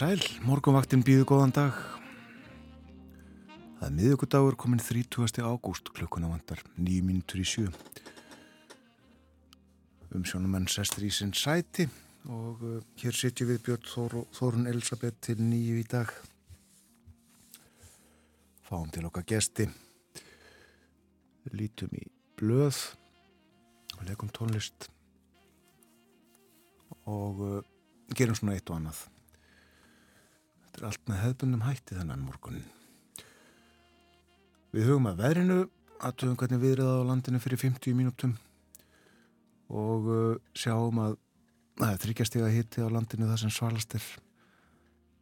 Sæl, morgunvaktin býðu góðan dag. Það er miðugudagur komin 30. ágúst klukkuna vandar, nýjum mínutur í sjö. Umsjónumenn sestur í sinn sæti og uh, hér sitjum við Björn Þór, Þórun Elisabeth til nýju í dag. Fáum til okkar gesti. Lítum í blöð og legum tónlist og uh, gerum svona eitt og annað. Þetta er allt með hefðbundum hætti þennan morgunin. Við hugum að veðrinu, aðtöfum hvernig viðriða á landinu fyrir 50 mínútum og uh, sjáum að það er þryggjastega hitti á landinu þar sem svalast er,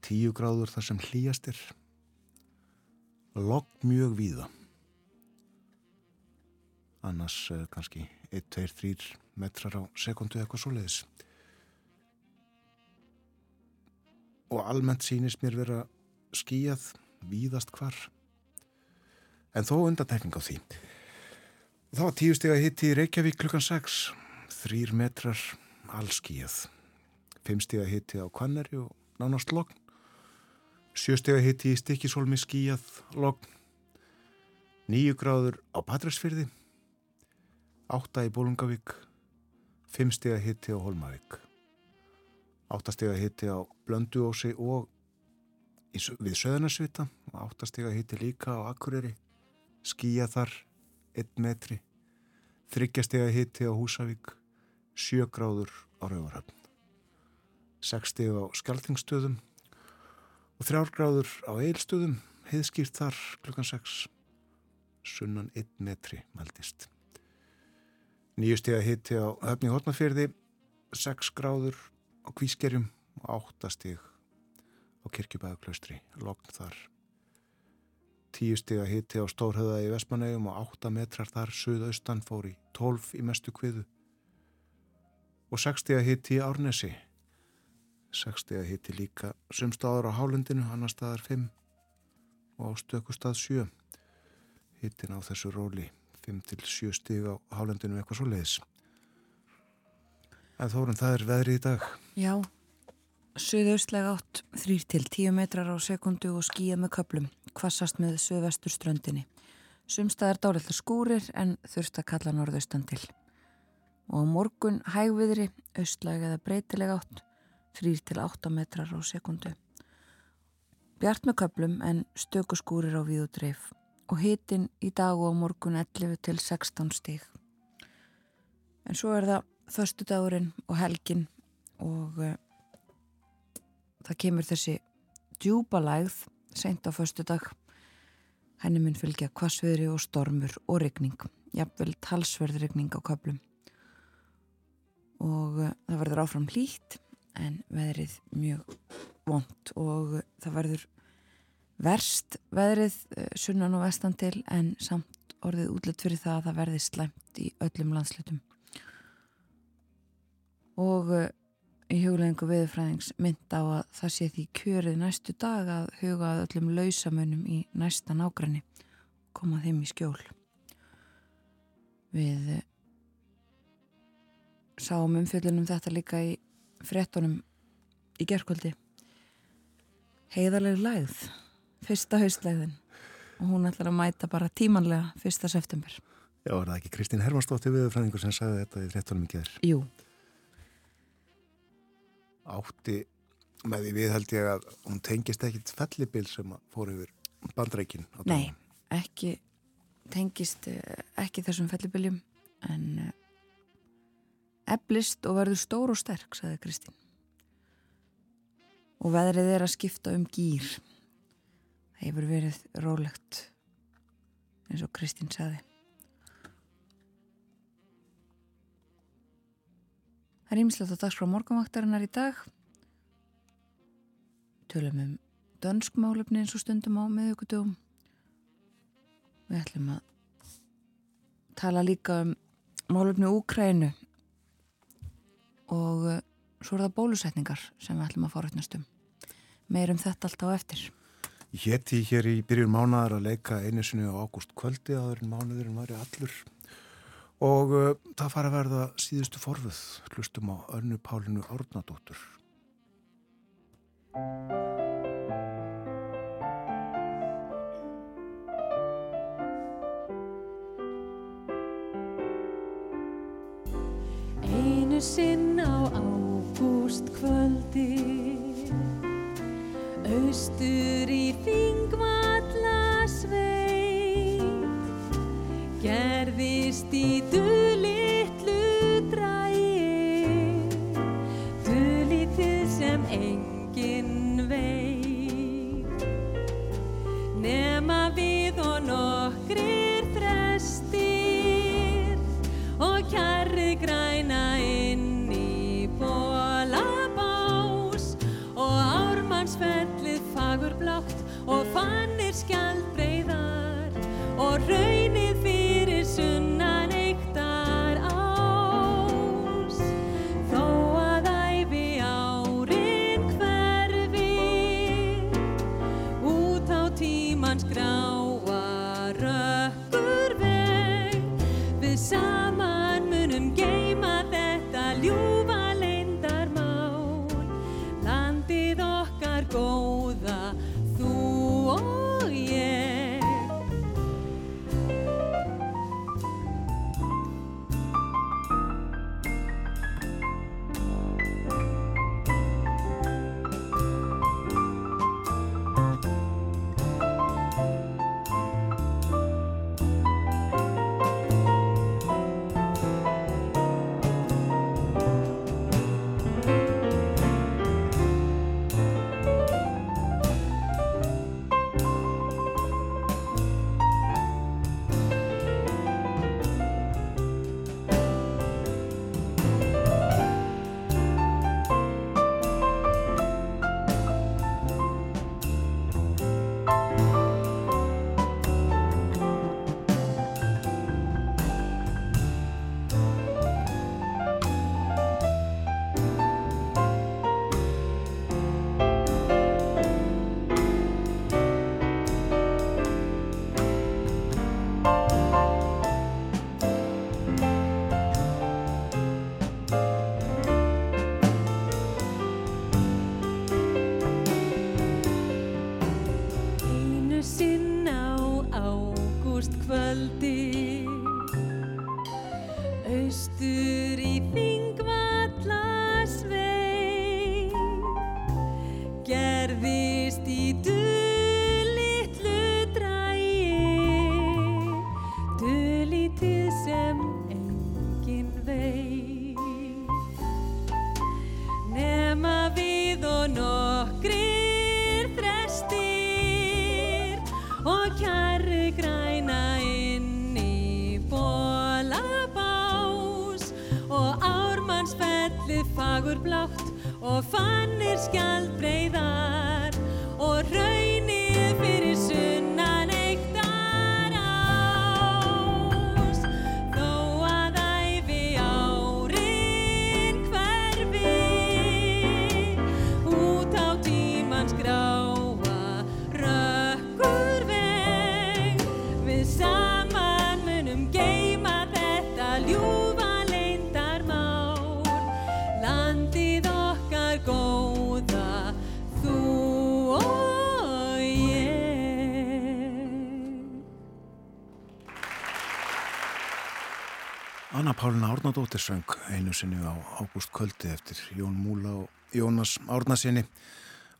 10 gráður þar sem hlýjast er, logg mjög víða. Annars uh, kannski 1, 2, 3 metrar á sekundu eitthvað svo leiðis. Og almennt sínist mér vera skíjað víðast hvar. En þó undantekning á því. Þá var tíu steg að hitti Reykjavík klukkan 6 þrýr metrar allskíjað fimm steg að hitti á Kvanneri og nánast logn. Sjö steg að hitti í Stikisólmi skíjað logn. Nýju gráður á Patræsfyrði átta í Bólungavík fimm steg að hitti á Holmavík áttastega hitti á Blönduósi og við Söðunarsvita og áttastega hitti líka á Akureyri skýja þar 1 metri þryggjastega hitti á Húsavík sjögráður á Rauvarhöfn 60 á Skaltingstöðum og þrjárgráður á Eilstöðum heiðskýrt þar klukkan 6 sunnan 1 metri mæltist nýjustega hitti á Höfni Hortnafjörði 6 gráður á Kvískerjum og áttastig á Kirkjubæðuklaustri, lokn þar. Tíu stig að hitti á Stórhauða í Vestmannegjum og átta metrar þar söðaustan fór í tólf í mestu kviðu. Og sex stig að hitti í Árnesi. Sex stig að hitti líka sumstaður á Hálundinu, annar staðar fimm og á stökustad sjö. Hittin á þessu róli, fimm til sjö stig á Hálundinu eitthvað svo leiðis. En þórun, það er veðri í dag. Já, söðaustlega átt, þrýr til tíu metrar á sekundu og skýja með köplum, kvassast með söðvestur ströndinni. Sumstaðar dálitla skúrir en þurft að kalla norðaustan til. Og á morgun hægviðri, austlega eða breytilega átt, þrýr til átta metrar á sekundu. Bjart með köplum en stöku skúrir á víðu dreif og hitin í dag og á morgun 11 til 16 stíg. En svo er það þörstudagurinn og helgin og uh, það kemur þessi djúpa lægð seint á förstudag henni mun fylgja kvassviðri og stormur og regning, jafnvel talsverð regning á köplum og uh, það verður áfram hlýtt en veðrið mjög vond og uh, það verður verst veðrið sunnan og vestan til en samt orðið útlut fyrir það að það verði slæmt í öllum landslutum og í huglegingu viðfræðings mynd á að það sé því kjörið næstu dag að huga að öllum lausamönnum í næsta nágræni koma þeim í skjól. Við uh, sáum umfjöldunum þetta líka í frettunum í gerkvöldi heiðarlega lægð fyrsta haustlæðin og hún ætlar að mæta bara tímanlega fyrsta september. Já, er það ekki Kristín Hermansdóttir viðfræðingur sem sagði þetta í frettunum í gerð? Jú átti með því við held ég að hún tengist ekkit fellibil sem fór yfir bandreikin Nei, ekki tengist eh, ekki þessum fellibiljum en eblist og verður stór og sterk, sagði Kristín. Og veðrið er að skipta um gýr það hefur verið rólegt eins og Kristín sagði Það er ímislegt að dags frá morgunvaktarinnar í dag. Tölum um dönskmálefni eins og stundum á meðugudum. Við ætlum að tala líka um málefni Úkrænu og uh, svo er það bólusetningar sem við ætlum að um. Meir um þetta allt á eftir. Ég hétti hér í byrjun mánuðar að leika einu sinni á ágúst kvöldi aður en mánuðurinn var í allur og uh, það fara að verða síðustu forfuð hlustum á önnu Pálinu Árnadóttur. Einu sinn á ágúst kvöldi Austur í Þingvallasveit Gerðist í dulitlu dræi Dulitið sem enginn veit. Nema við og nokkrir þrestir Og kjarri græna inn í bólabás Og ármannsfellið fagurblátt Og fannir skjaldbreiðar Og raunið fyrir Árnadóttir söng einu sinni á ágúst kvöldi eftir Jón Múla og Jónas Árnasinni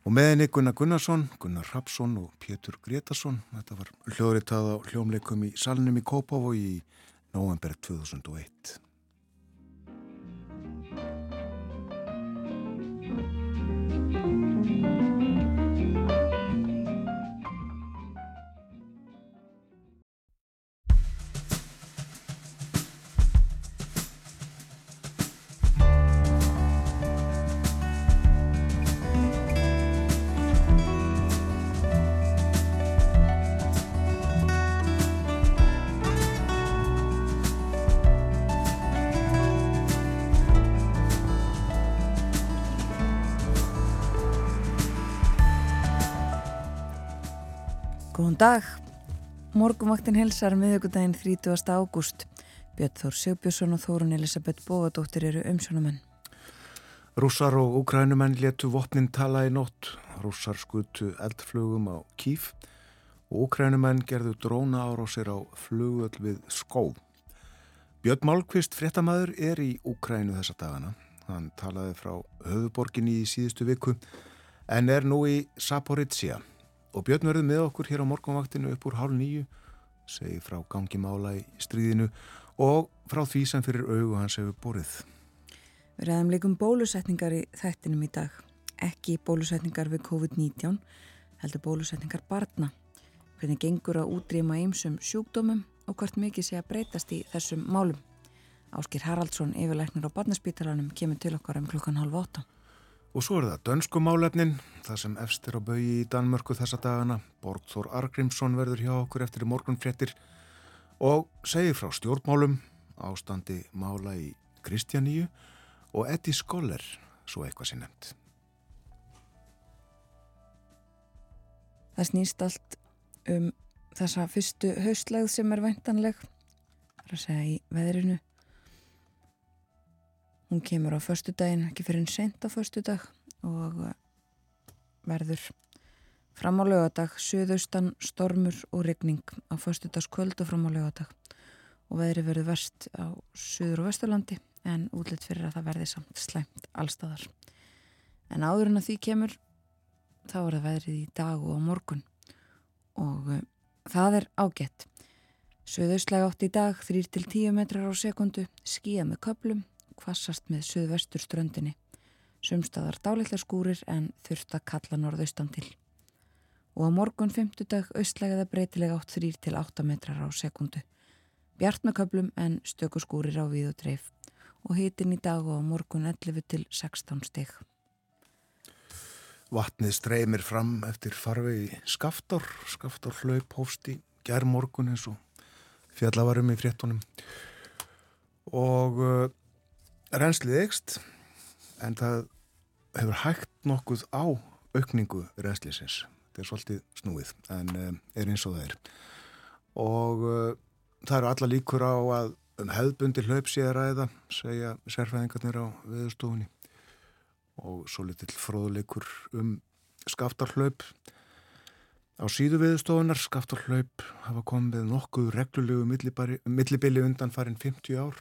og með henni Gunnar Gunnarsson, Gunnar Rapsson og Pétur Gretarsson. Þetta var hljóðritað á hljómleikum í salnum í Kópavogi í november 2001. Góðan dag. Morgumvaktin helsar miðugudaginn 30. ágúst. Björn Þór Sigbjörnsson og Þórun Elisabeth Bógadóttir eru umsjónumenn. Rússar og úkrænumenn letu vopnin tala í nótt. Rússar skutu eldflugum á Kíf og úkrænumenn gerðu dróna ára á sér á flugöld við skó. Björn Málkvist, fréttamaður, er í Úkrænu þessa dagana. Hann talaði frá höfuborginni í síðustu viku en er nú í Saporizia. Og Björn verði með okkur hér á morgunvaktinu upp úr hálf nýju, segi frá gangi mála í stríðinu og frá því sem fyrir augu hans hefur borið. Við ræðum líkum bólusetningar í þættinum í dag. Ekki bólusetningar við COVID-19, heldur bólusetningar barna. Hvernig gengur að útrýma ýmsum sjúkdómum og hvort mikið sé að breytast í þessum málum. Áskir Haraldsson, yfirleiknir á barnaspítalanum, kemur til okkar um klukkan halv átta. Og svo er það dönsku málefnin, það sem efstir á baui í Danmörku þessa dagana. Borgþór Argrímsson verður hjá okkur eftir morgunfréttir og segir frá stjórnmálum, ástandi mála í Kristjaníu og Eddie Skoller, svo eitthvað sér nefnt. Það snýst allt um þessa fyrstu haustlegð sem er væntanleg, það er að segja í veðrinu. Hún kemur á förstu daginn, ekki fyrir en sent á förstu dag og uh, verður fram á lögadag, söðaustan, stormur og regning á förstu dags kvöld og fram á lögadag og veðri verður verst á söður og vesturlandi en útlitt fyrir að það verði samt slæmt allstaðar. En áður en að því kemur þá er það veðrið í dag og á morgun og uh, það er ágætt. Suðaustlæg átt í dag 3-10 metrar á sekundu, skíja með köplum, kvassast með suðvestur ströndinni. Sumstaðar dálitlega skúrir en þurft að kalla norðaustan til. Og á morgun 50 dag austlægiða breytilega átt 3-8 metrar á sekundu. Bjart með köplum en stöku skúrir á við og dreif og hitin í dag og á morgun 11 til 16 stygg. Vatnið streymir fram eftir farvegi skaftar, skaftar hlaup hófst í gerðmorgun eins og fjallavarum í fréttunum og renslið ekst en það hefur hægt nokkuð á aukningu rensliðsins. Þetta er svolítið snúið en uh, er eins og það er. Og uh, það eru alla líkur á að um hefðbundi hlaup sé að ræða, segja sérfæðingarnir á viðstofunni og svo litil fróðleikur um skaftarhlaup. Á síðu viðstofunar skaftarhlaup hafa komið nokkuð reglulegu millibili undan farin 50 ár.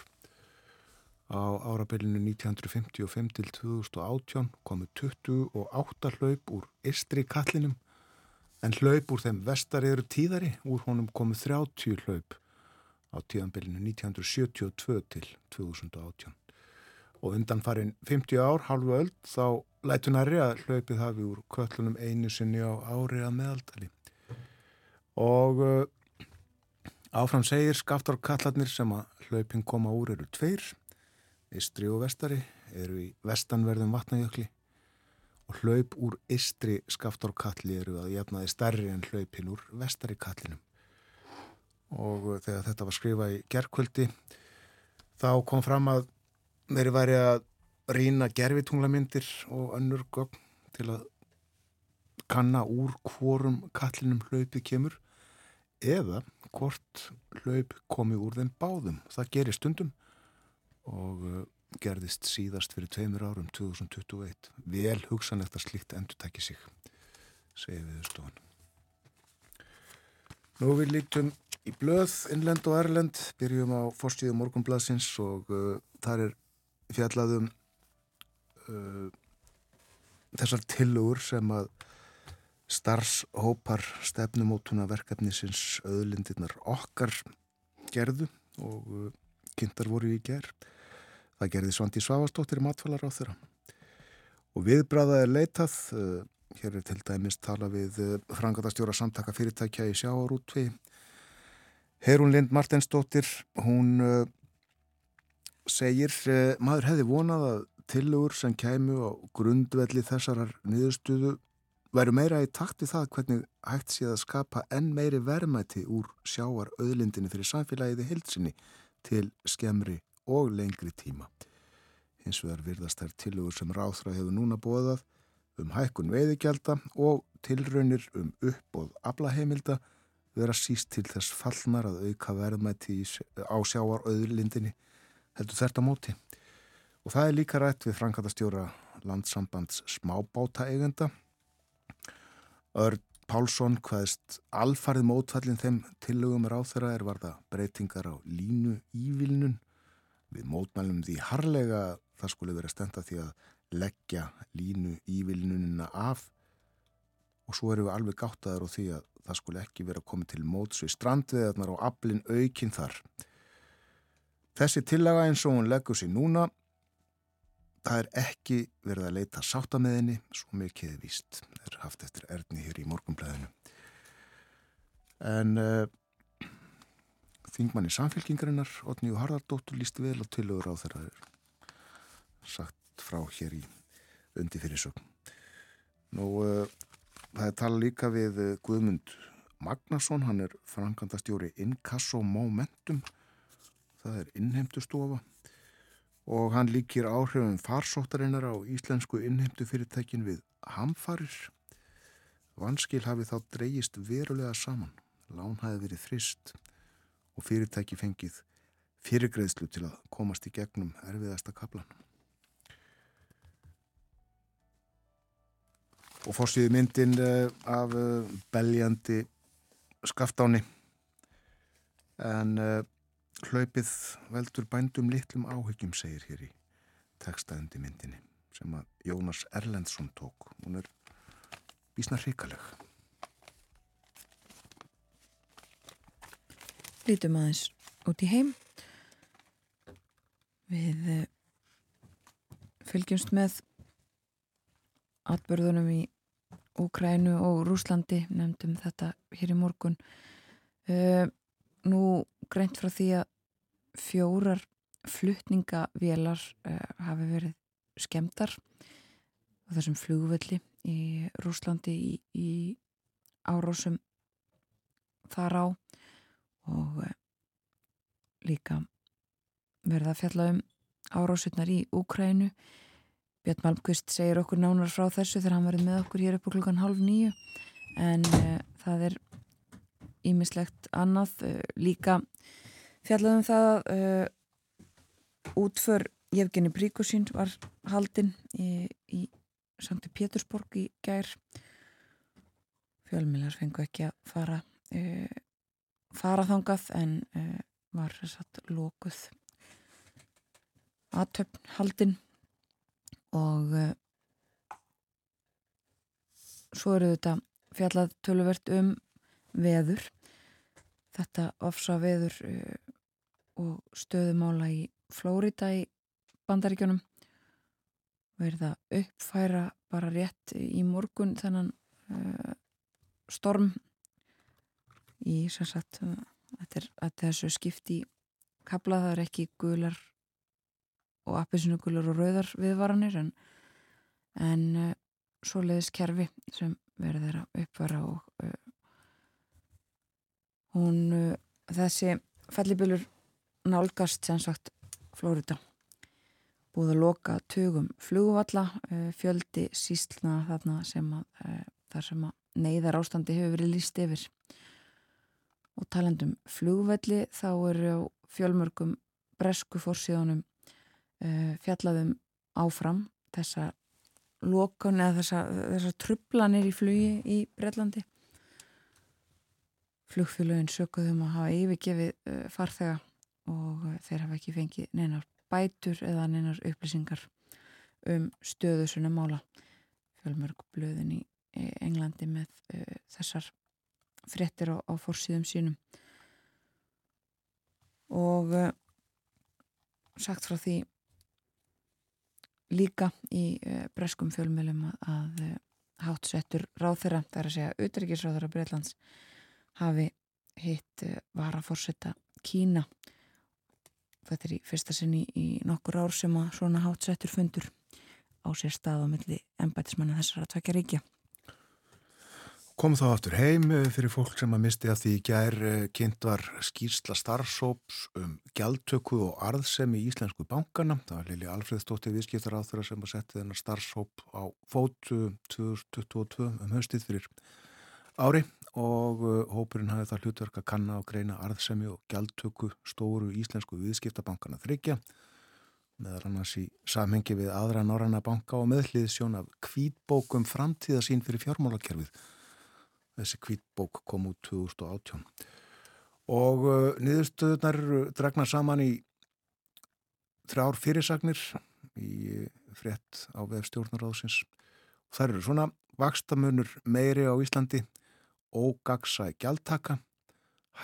Á árabilinu 1955 til 2018 komið 28 hlaup úr istri kallinum en hlaup úr þeim vestari eru tíðari, úr honum komið 30 hlaup á tíðanbylinu 1972 til 2018 og undan farin 50 ár, halvu öll, þá lætunari að hlaupið hafi úr köllunum einu sinni á ári að meðaldali. Og uh, áfram segir skaftarkallarnir sem að hlaupin koma úr eru tveir, Istri og Vestari, eru í vestanverðum vatnajökli og hlaup úr Istri skaftarkalli eru að jafnaði stærri en hlaupin úr Vestari kallinum. Og uh, þegar þetta var skrifað í gerðkvöldi, þá kom fram að þeirri væri að rýna gerfitunglamyndir og önnur gögn til að kanna úr hvorum kallinum hlaupið kemur eða hvort hlaup komi úr þeim báðum. Það gerir stundum og uh, gerðist síðast fyrir tveimur árum 2021. Vel hugsanlegt að slikt endur takki sig, segir viðstofan. Nú við lítum í blöð, innlend og erlend, byrjum á fórstíðu morgunbladsins og uh, þar er fjallaðum uh, þessar tilugur sem að starfshópar stefnumótuna verkefnisins auðlindirnar okkar gerðu og uh, kynntar voru í ger. Það gerði Svandi Svavastóttir matfælar á þeirra. Og viðbræðað er leitað, uh, hér er til dæmis tala við uh, frangatastjóra samtaka fyrirtækja í sjáarútvi. Herun Lind Martensdóttir, hún uh, segir maður hefði vonað að tilugur sem kæmu á grundvelli þessarar niðurstuðu væru meira í takt við það hvernig hægt sé að skapa enn meiri verðmæti úr sjáar auðlindinni fyrir samfélagiði heilsinni til skemri og lengri tíma. Hins vegar virðast þær tilugur sem ráþra hefur núna bóðað um hækkun veiðigjálta og tilraunir um uppbóð ablaheimilda vera síst til þess fallnar að auka verðmæti á sjáar auðlindinni heldur þetta móti. Og það er líka rætt við Frankatastjóra landsambands smábáta eigenda. Örd Pálsson hvaðist alfarið mótfallin þeim tillögum ráþeira er varða breytingar á línu ívilnun. Við mótmælum því harlega að það skulle vera stenda því að leggja línu ívilnunina af og svo erum við alveg gáttaður á því að það skulle ekki vera komið til móts við strandveðarnar og aflin aukinn þar. Þessi tillaga eins og hún leggur sér núna það er ekki verið að leita sátta með henni, svo mikið er víst. Er haft eftir erðni hér í morgumblæðinu. En uh, þingmanni samfélkingarinnar, Otni og Harðardóttur, lísti vel og tilögur á þeirra sagt frá hér í undi fyrir sögn. Nú, uh, það er tala líka við uh, Guðmund Magnason, hann er frangandastjóri Inkasso Momentum, það er innheimtustofa og hann líkir áhrifum farsóttarinnar á íslensku innheimtu fyrirtækin við hamfarir. Vanskil hafi þá dreyjist verulega saman, lán hafi verið frist og fyrirtæki fengið fyrirgreðslu til að komast í gegnum erfiðasta kaplan. Og fórsýði myndin eh, af eh, beljandi skaftáni en uh, Hlaupið veldur bændum litlum áhyggjum, segir hér í textaðundi myndinni sem að Jónas Erlendsson tók. Hún er bísna hrikaleg. Lítum aðeins út í heim. Við eh, fylgjumst með atbörðunum í Úkrænu og Rúslandi, nefndum þetta hér í morgun. Uh, nú greint frá því að fjórar fluttningavélar uh, hafi verið skemdar á þessum flugvelli í Rúslandi í, í árásum þar á og uh, líka verða að fjalla um árásutnar í Úkrænu Björn Malmqvist segir okkur nánar frá þessu þegar hann verið með okkur hér upp á klukkan halv nýju en uh, það er ímislegt annað uh, líka fjallaðum það uh, útför Jefgeni Príkusín var haldinn í, í Sankti Pétursborg í gær. Fjölmilar fengu ekki að fara uh, fara þangað en uh, var satt lókuð aðtöfn haldinn og uh, svo eru þetta fjallað töluvert um veður. Þetta ofsa veður uh, og stöðumála í Flórida í bandaríkjónum verða uppfæra bara rétt í morgun þennan storm í sem sagt uh, að þessu skipti kabla það er ekki gular og appisinu gular og rauðar viðvaranir en, en uh, svoleiðis kerfi sem verður að uppfæra og uh, hún uh, þessi fellibillur nálgast sem sagt Flórida búið að loka tögum flugvalla uh, fjöldi síslna þarna sem að uh, þar sem að neyðar ástandi hefur verið líst yfir og talandum flugvelli þá eru á fjölmörgum bresku fórsíðunum fjallaðum áfram þessa lokun eða þessa, þessa trublanir í flugi í Breitlandi flugfélögin sökuðum að hafa yfirgefið uh, farþega og uh, þeir hafa ekki fengið neinar bætur eða neinar upplýsingar um stöðu svona mála. Fjölmörg blöðin í Englandi með uh, þessar frettir á, á fórsíðum sínum. Og uh, sagt frá því líka í uh, breskum fjölmjölum að, að uh, hátsettur ráþeira, það er að segja auðverkisráþeira Breitlands hafi hitt eh, var að fórsetta Kína. Þetta er í fyrsta sinni í nokkur ár sem að svona hátsettur fundur á sér stað á milli ennbætismanna þessar að tvekja ríkja Kom þá aftur heim eh, fyrir fólk sem að misti að því gær eh, kynnt var skýrsla starfsóps um gjaldtöku og arðsemi í Íslensku bankana. Það var Lili Alfredsdóttir viðskiptar á þeirra sem að setja þennar starfsóp á fótu 2022 um höstið fyrir ári og hópurinn hafði það hlutverk að kanna og greina arðsemi og gjaldtöku stóru íslensku viðskiptabankana þryggja meðal annars í samhengi við aðra Norranna banka og meðlið sjón af kvítbókum framtíðasín fyrir fjármálakerfið. Þessi kvítbók kom út 2018 og uh, niðurstöðunar dragna saman í þrjár fyrirsagnir í frétt á vefstjórnaráðsins. Það eru svona vakstamunur meiri á Íslandi, ógagsa gjaldtaka,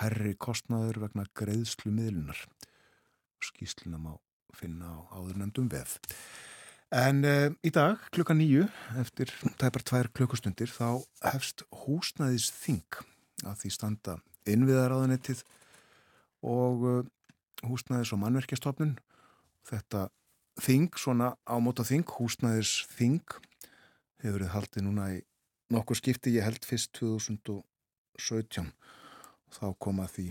herri kostnaður vegna greiðslu miðlunar. Skýsluna má finna á áðurnendum vef. En uh, í dag, klukka nýju, eftir tæpar tvær klukkustundir, þá hefst húsnæðis þing að því standa innviðaráðanettið og uh, húsnæðis og mannverkjastofnun. Þetta þing, svona ámóta þing, húsnæðis þing, hefur verið haldið núna í nokkur skipti, ég held fyrst 2017 og þá koma því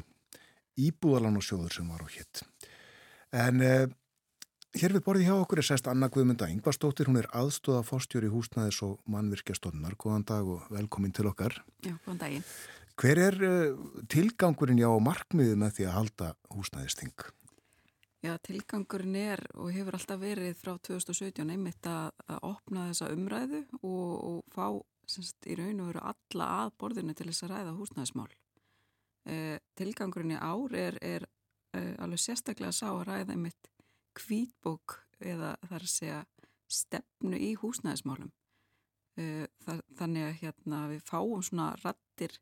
íbúðalan og sjóður sem var á hitt. En uh, hér við borðið hjá okkur er sest Anna Guðmunda Yngvarstóttir, hún er aðstóða fórstjóri húsnæðis og mannvirkjastofnar. Góðan dag og velkomin til okkar. Já, góðan daginn. Hver er uh, tilgangurinn já markmiðið með því að halda húsnæðisting? Já, tilgangurinn er og hefur alltaf verið frá 2017 einmitt að, að opna þessa umræðu og, og fá semst, í raun og veru alla að borðinu til þess að ræða húsnæðismál. Eh, tilgangurinn í ár er, er eh, alveg sérstaklega að sá að ræða einmitt kvítbók eða þar að segja stefnu í húsnæðismálum. Þannig að hérna, við fáum svona rattir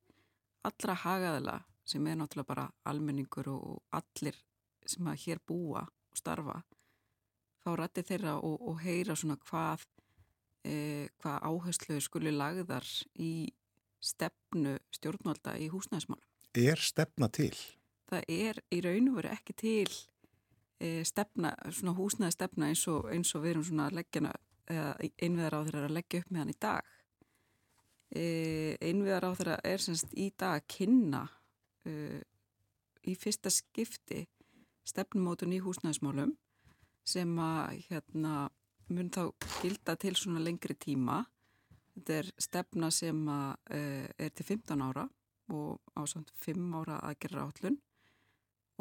allra hagaðala sem er náttúrulega bara almenningur og allir sem að hér búa og starfa fá rætti þeirra og, og heyra svona hvað e, hvað áherslu skuli lagðar í stefnu stjórnvalda í húsnæðismálum. Er stefna til? Það er í raun og veru ekki til stefna, svona húsnæðistefna eins og, eins og við erum svona að leggja einviðar á þeirra að leggja upp með hann í dag. E, einviðar á þeirra er semst í dag að kynna e, í fyrsta skipti stefnumótun í húsnæðismálum sem að hérna mun þá gilda til svona lengri tíma. Þetta er stefna sem að, uh, er til 15 ára og á samt 5 ára aðgerra átlun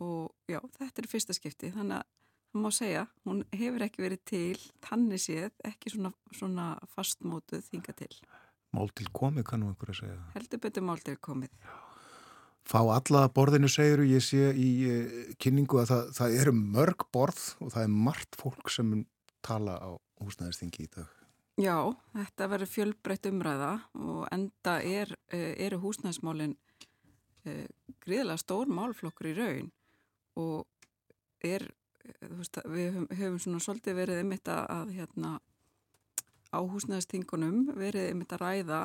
og já, þetta er fyrsta skipti þannig að það má segja, hún hefur ekki verið til tannig séð, ekki svona, svona fastmótuð þinga til. Mál til komið kannum einhverju að segja. Heldur betur mál til komið. Fá alla borðinu segiru, ég sé í uh, kynningu að það, það eru mörg borð og það er margt fólk sem tala á húsnæðistingi í dag. Já, þetta verður fjölbreytt umræða og enda er, uh, eru húsnæðismálinn uh, gríðilega stór málflokkur í raun og er, veist, við höfum, höfum svona svolítið verið um þetta að hérna á húsnæðistingunum verið um þetta ræða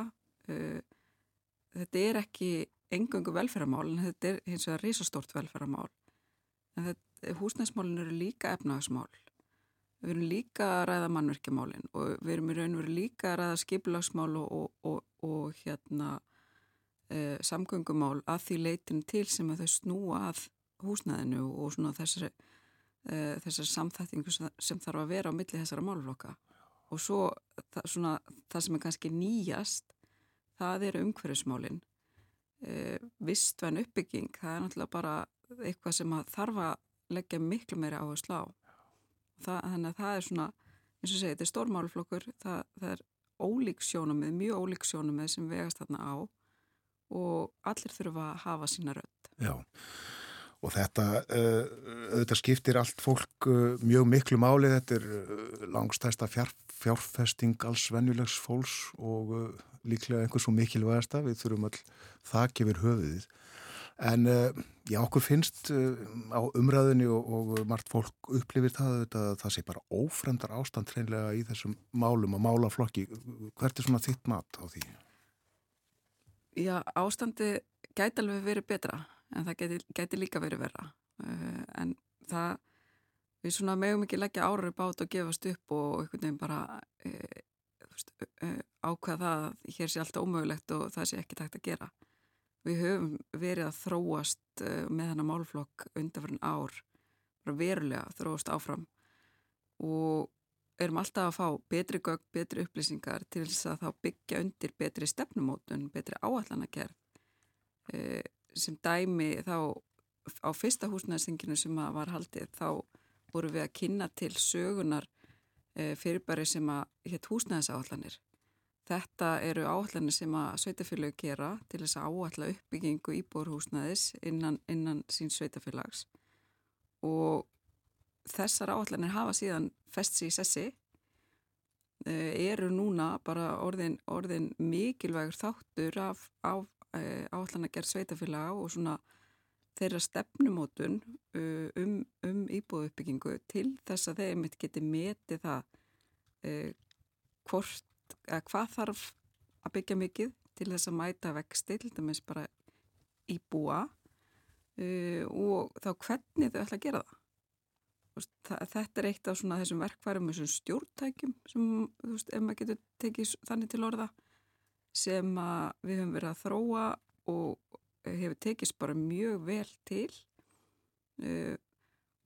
þetta er ekki engangu velferðarmál en þetta er hins vegar risastórt velferðarmál. En þetta, húsnæsmálin eru líka efnagasmál við erum líka að ræða mannverkjamálin og við erum í raun og veru líka að ræða skipilagsmál og, og, og, og hérna e, samgöngumál að því leitin til sem að þau snúa að húsnæðinu og svona þessari, e, þessari samþættingu sem þarf að vera á milli þessara málflokka og svo það, svona, það sem er kannski nýjast það eru umhverfismálin e, vistvæn uppbygging, það er náttúrulega bara eitthvað sem að þarf að leggja miklu áherslu á. Það, þannig að það er svona, eins og segið, þetta er stórmáluflokkur, það, það er ólík sjónumið, mjög ólík sjónumið sem vegast þarna á og allir þurfa að hafa sína rödd. Já, og þetta, uh, þetta skiptir allt fólk uh, mjög miklu máli, þetta er uh, langstæsta fjár, fjárfesting alls venjulegs fólks og líklega einhvers svo mikilvægasta, við þurfum all það gefur höfuðið. En já, okkur finnst á umræðinni og, og margt fólk upplifir það að það sé bara ófremdar ástand hreinlega í þessum málum og málaflokki. Hvert er svona þitt mat á því? Já, ástandi gæti alveg verið betra en það gæti, gæti líka verið verra. Uh, en það, við svona megum ekki leggja árið bát og gefast upp og einhvern veginn bara ákveða það að hér sé alltaf ómögulegt og það sé ekki takt að gera. Við höfum verið að þróast með hana málflokk undanfærin ár, verulega þróast áfram og erum alltaf að fá betri gögg, betri upplýsingar til þess að þá byggja undir betri stefnumótun, betri áallanagerð sem dæmi þá á fyrsta húsnæðsinginu sem var haldið þá voru við að kynna til sögunar uh, fyrirbæri sem að hétt húsnæðisáallanir. Þetta eru áallanir sem að sveitafélög gera til þess að áalla uppbyggingu íbúrhúsnæðis innan, innan sín sveitafélags og þessar áallanir hafa síðan fest sér í sessi eru núna bara orðin, orðin mikilvægur þáttur af, af áallan að gera sveitafélaga og svona þeirra stefnumótun um, um íbúðuppbyggingu til þess að þeir mitt geti metið það uh, hvort, hvað þarf að byggja mikið til þess að mæta vexti, til dæmis bara íbúa uh, og þá hvernig þau ætla að gera það. Þetta er eitt af svona þessum verkværum þessum stjórntækjum sem, þú veist, ef maður getur tekið þannig til orða sem við höfum verið að þróa og hefur tekist bara mjög vel til. Uh,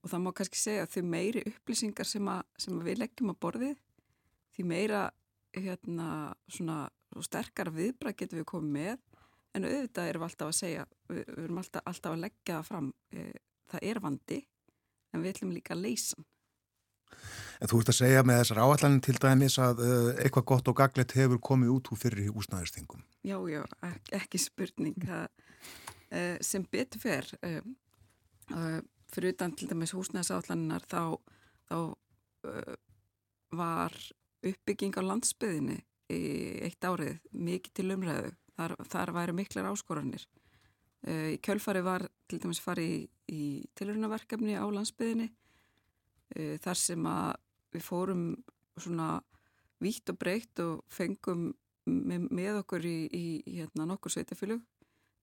og það má kannski segja að þau meiri upplýsingar sem, að, sem að við leggjum á borðið því meira hérna svona sterkara viðbra getum við komið með. En auðvitað erum við alltaf að segja við, við erum alltaf, alltaf að leggja það fram uh, það er vandi en við ætlum líka að leysa En þú ert að segja með þessar áallaninn til dæmis að uh, eitthvað gott og gaglet hefur komið út úr fyrir húsnæðistingum. Já, já, ekki spurning það, uh, sem betur fer uh, fyrir utan til dæmis húsnæðisáallannar þá, þá var uppbygging á landsbyðinni í eitt árið mikið til umræðu. Þar, þar væri miklar áskoranir. Í kjölfari var til dæmis farið í, í tilhörnaverkefni á landsbyðinni þar sem að við fórum svona vítt og breytt og fengum með, með okkur í, í hérna, nokkur sveitafylug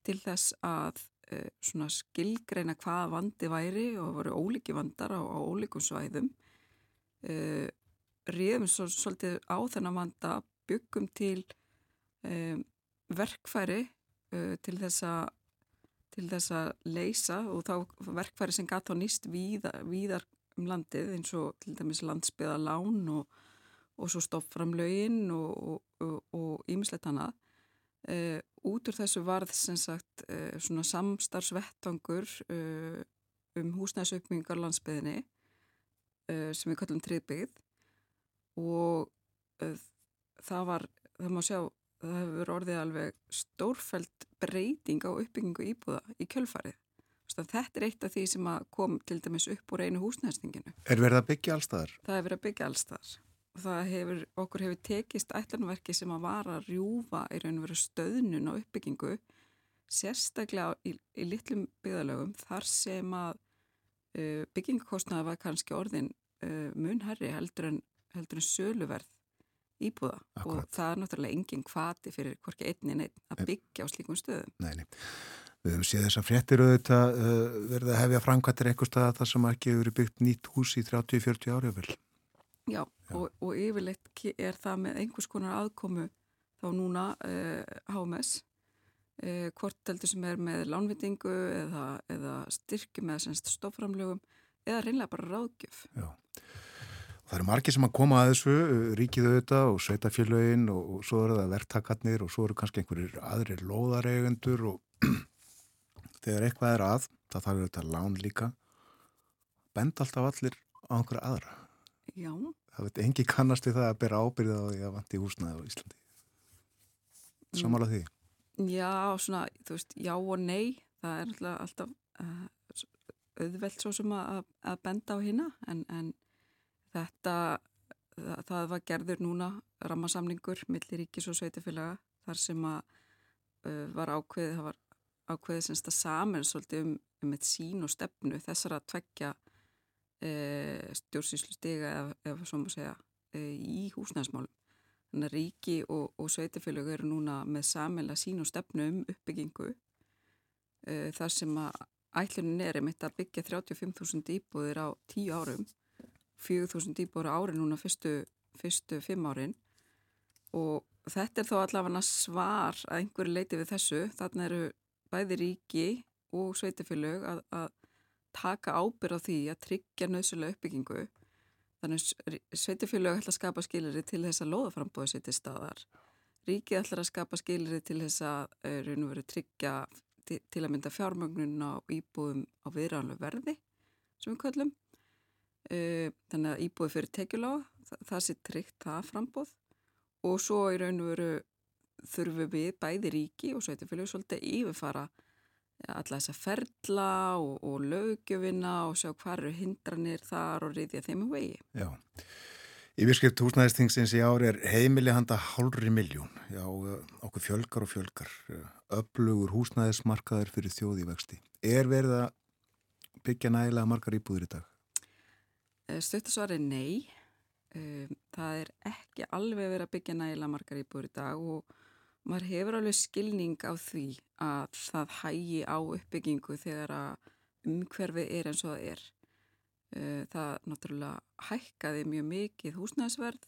til þess að uh, svona skilgreina hvaða vandi væri og voru ólíki vandar á, á ólíkum svæðum. Uh, riðum svo, svolítið á þennan vanda byggum til um, verkfæri uh, til þess að til þess að leysa og þá verkfæri sem gæti á nýst víðar, víðar um landið eins og til dæmis landsbyða lán og, og svo stofframlaugin og ímislegt hana. Uh, út úr þessu varð sem sagt uh, svona samstarfsvettvangur uh, um húsnæðsaukmingar landsbyðinni sem við kallum triðbyggð og það var, það má sjá, það hefur orðið alveg stórfælt breyting á uppbyggingu íbúða í kjölfarið. Þetta er eitt af því sem kom til dæmis upp úr einu húsnæstinginu. Er verið að byggja allstaðar? Það er verið að byggja allstaðar. Hefur, okkur hefur tekist ætlanverki sem að vara að rjúfa í raun og veru stöðnun og uppbyggingu sérstaklega í, í litlum byggðalögum þar sem að uh, byggingakostnaða var kannski orðin uh, munherri heldur en, heldur en söluverð íbúða Akkurat. og það er náttúrulega enginn kvati fyrir hvorki einnin einn að byggja á slíkum stöðum. Nei, nei. Við höfum séð þess að fréttir auðvitað uh, verða að hefja framkvæmtir eitthvað stað þar sem ekki hefur byggt nýtt hús í 30-40 ári vel. Já, Já. Og, og yfirleitt er það með einhvers konar aðkomu þá núna uh, HMS uh, hvort heldur sem er með lánvitingu eða, eða styrkjum eða stoframlögum eða reynlega bara ráðgjöf. Já. Það eru margir sem að koma að þessu, ríkið auðvitað og sveitafélögin og, og svo eru það verktakarnir og svo eru kannski einhverjir aðrir lóðareigendur og þegar eitthvað er að, það þarf auðvitað lán líka, bend alltaf allir á einhverja aðra. Já. Það veit engi kannast við það að bera ábyrðið á því að vanti húsnaði á Íslandi. Samála því? Já, svona, þú veist, já og nei, það er alltaf, uh, auðvelt svo sem að, að benda á hérna, en, en þetta, það, það var gerður núna rammasamningur millir ríkis og sveitafélaga þar sem að uh, var ákveðið, það var ákveðið semst að saman svolítið um, um eitt sín og stefnu þessar að tvekja e, stjórnsýslu stiga eða, svo maður segja e, í húsnæðismálum. Þannig að ríki og, og sveitifélög eru núna með samanlega sín og stefnu um uppbyggingu e, þar sem að ætlunin er einmitt að byggja 35.000 íbúðir á 10 árum 4.000 íbúður á ári núna fyrstu, fyrstu 5 árin og þetta er þó allavega svar að einhverju leiti við þessu. Þarna eru bæði ríki og sveitafélög að, að taka ábyrð á því að tryggja nöðsulega uppbyggingu. Þannig sveitafélög ætla að skapa skiliri til þess að loðaframbóðu sér til staðar. Ríki ætla að skapa skiliri til þess að eh, raun og veru tryggja til, til að mynda fjármögnun á íbúðum á viðránlega verði sem við kallum. uh, þannig að íbúið fyrir tekjulága, það, það sé tryggt það frambóð og svo í raun og veru þurfum við bæði ríki og sveitufélög svolítið yfirfara alla þessa ferla og, og lögjöfina og sjá hvað eru hindranir þar og reyðja þeim um vegi. Já. Yfirskrift húsnæðistingsins í ár er heimili handa hálfri miljón. Já, okkur fjölgar og fjölgar. Öflugur húsnæðismarkaður fyrir þjóði vexti. Er verið að byggja nægilega margar íbúður í dag? Stuttasvar er nei. Það er ekki alveg verið að byggja nægilega margar íbúður í dag og maður hefur alveg skilning á því að það hægi á uppbyggingu þegar að umhverfið er eins og það er. Það náttúrulega hækkaði mjög mikið húsnæðsverð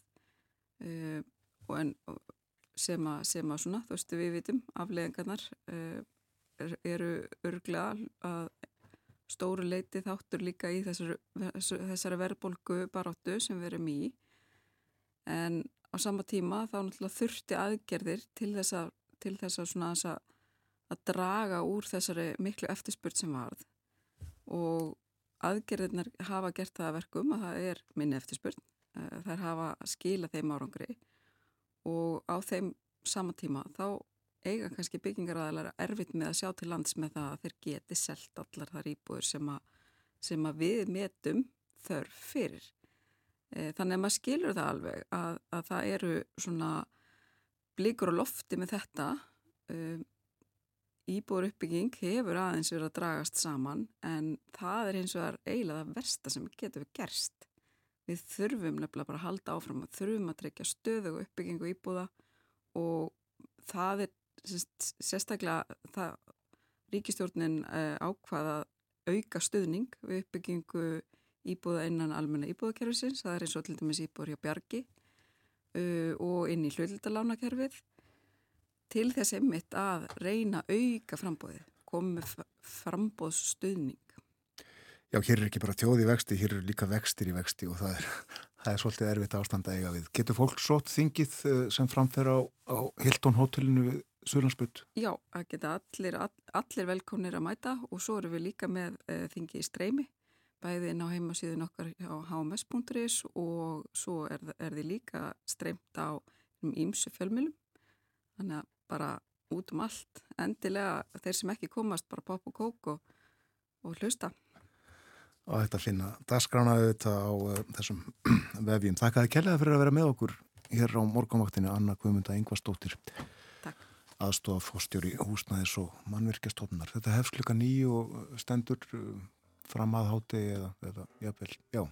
sem að, sem að svona, þú veistu við vitum, afleðingarnar eru örglega að stóru leiti þáttur líka í þessari, þessari verðbólgu baráttu sem við erum í en á sama tíma þá náttúrulega þurfti aðgerðir til þess að, til þess að, svona, að, að draga úr þessari miklu eftirspurt sem varð og aðgerðirnar hafa gert það að verkum að það er minni eftirspurt, eh, þær hafa skila þeim árangri og á þeim sama tíma þá eiga kannski byggingaræðalara erfitt með að sjá til lands með það að þeir geti selt allar þar íbúður sem, sem að við metum þörf fyrir. Eh, þannig að maður skilur það alveg að, að það eru svona blíkur og lofti með þetta. Um, Íbúur uppbygging hefur aðeins verið að dragast saman en það er eins og það er eiginlega það versta sem getur við gerst. Við þurfum nefnilega bara að halda áfram og þurfum að trekja stöðu og uppbyggingu íbúða og það er sérstaklega það ríkistjórnin uh, ákvaða auka stöðning við uppbyggingu íbúða innan almenna íbúðakerfisins, það er eins og til dæmis íbúður hjá Bjargi uh, og inn í hlutildalánakерfið til þess einmitt að reyna auka frambóðið, komið frambóðsstuðning. Já, hér er ekki bara tjóði vexti, hér eru líka vextir í vexti og það er, það er svolítið erfitt ástand að eiga við. Getur fólk sótt þingið uh, sem framfer á, á Hilton hotellinu við Súlandsbyrd? Já, það geta allir, all, allir velkomnir að mæta og svo eru við líka með uh, þingið í streymi bæði inn á heimasíðun okkar á hms.is og svo er, er því líka streymt á ímsu fjölmjölum þannig að bara út um allt endilega þeir sem ekki komast bara pop og kók og, og hlusta Og þetta finna dagskránaðu þetta á uh, þessum vefjum. Þakkaði kellega fyrir að vera með okkur hér á morgunvaktinu Anna Guðmunda Ingvarsdóttir Takk aðstofa fórstjóri húsnæðis og mannvirkjastofnar. Þetta hefst klukka nýju og stendur fram að háti eða, eða jáfnvel, já,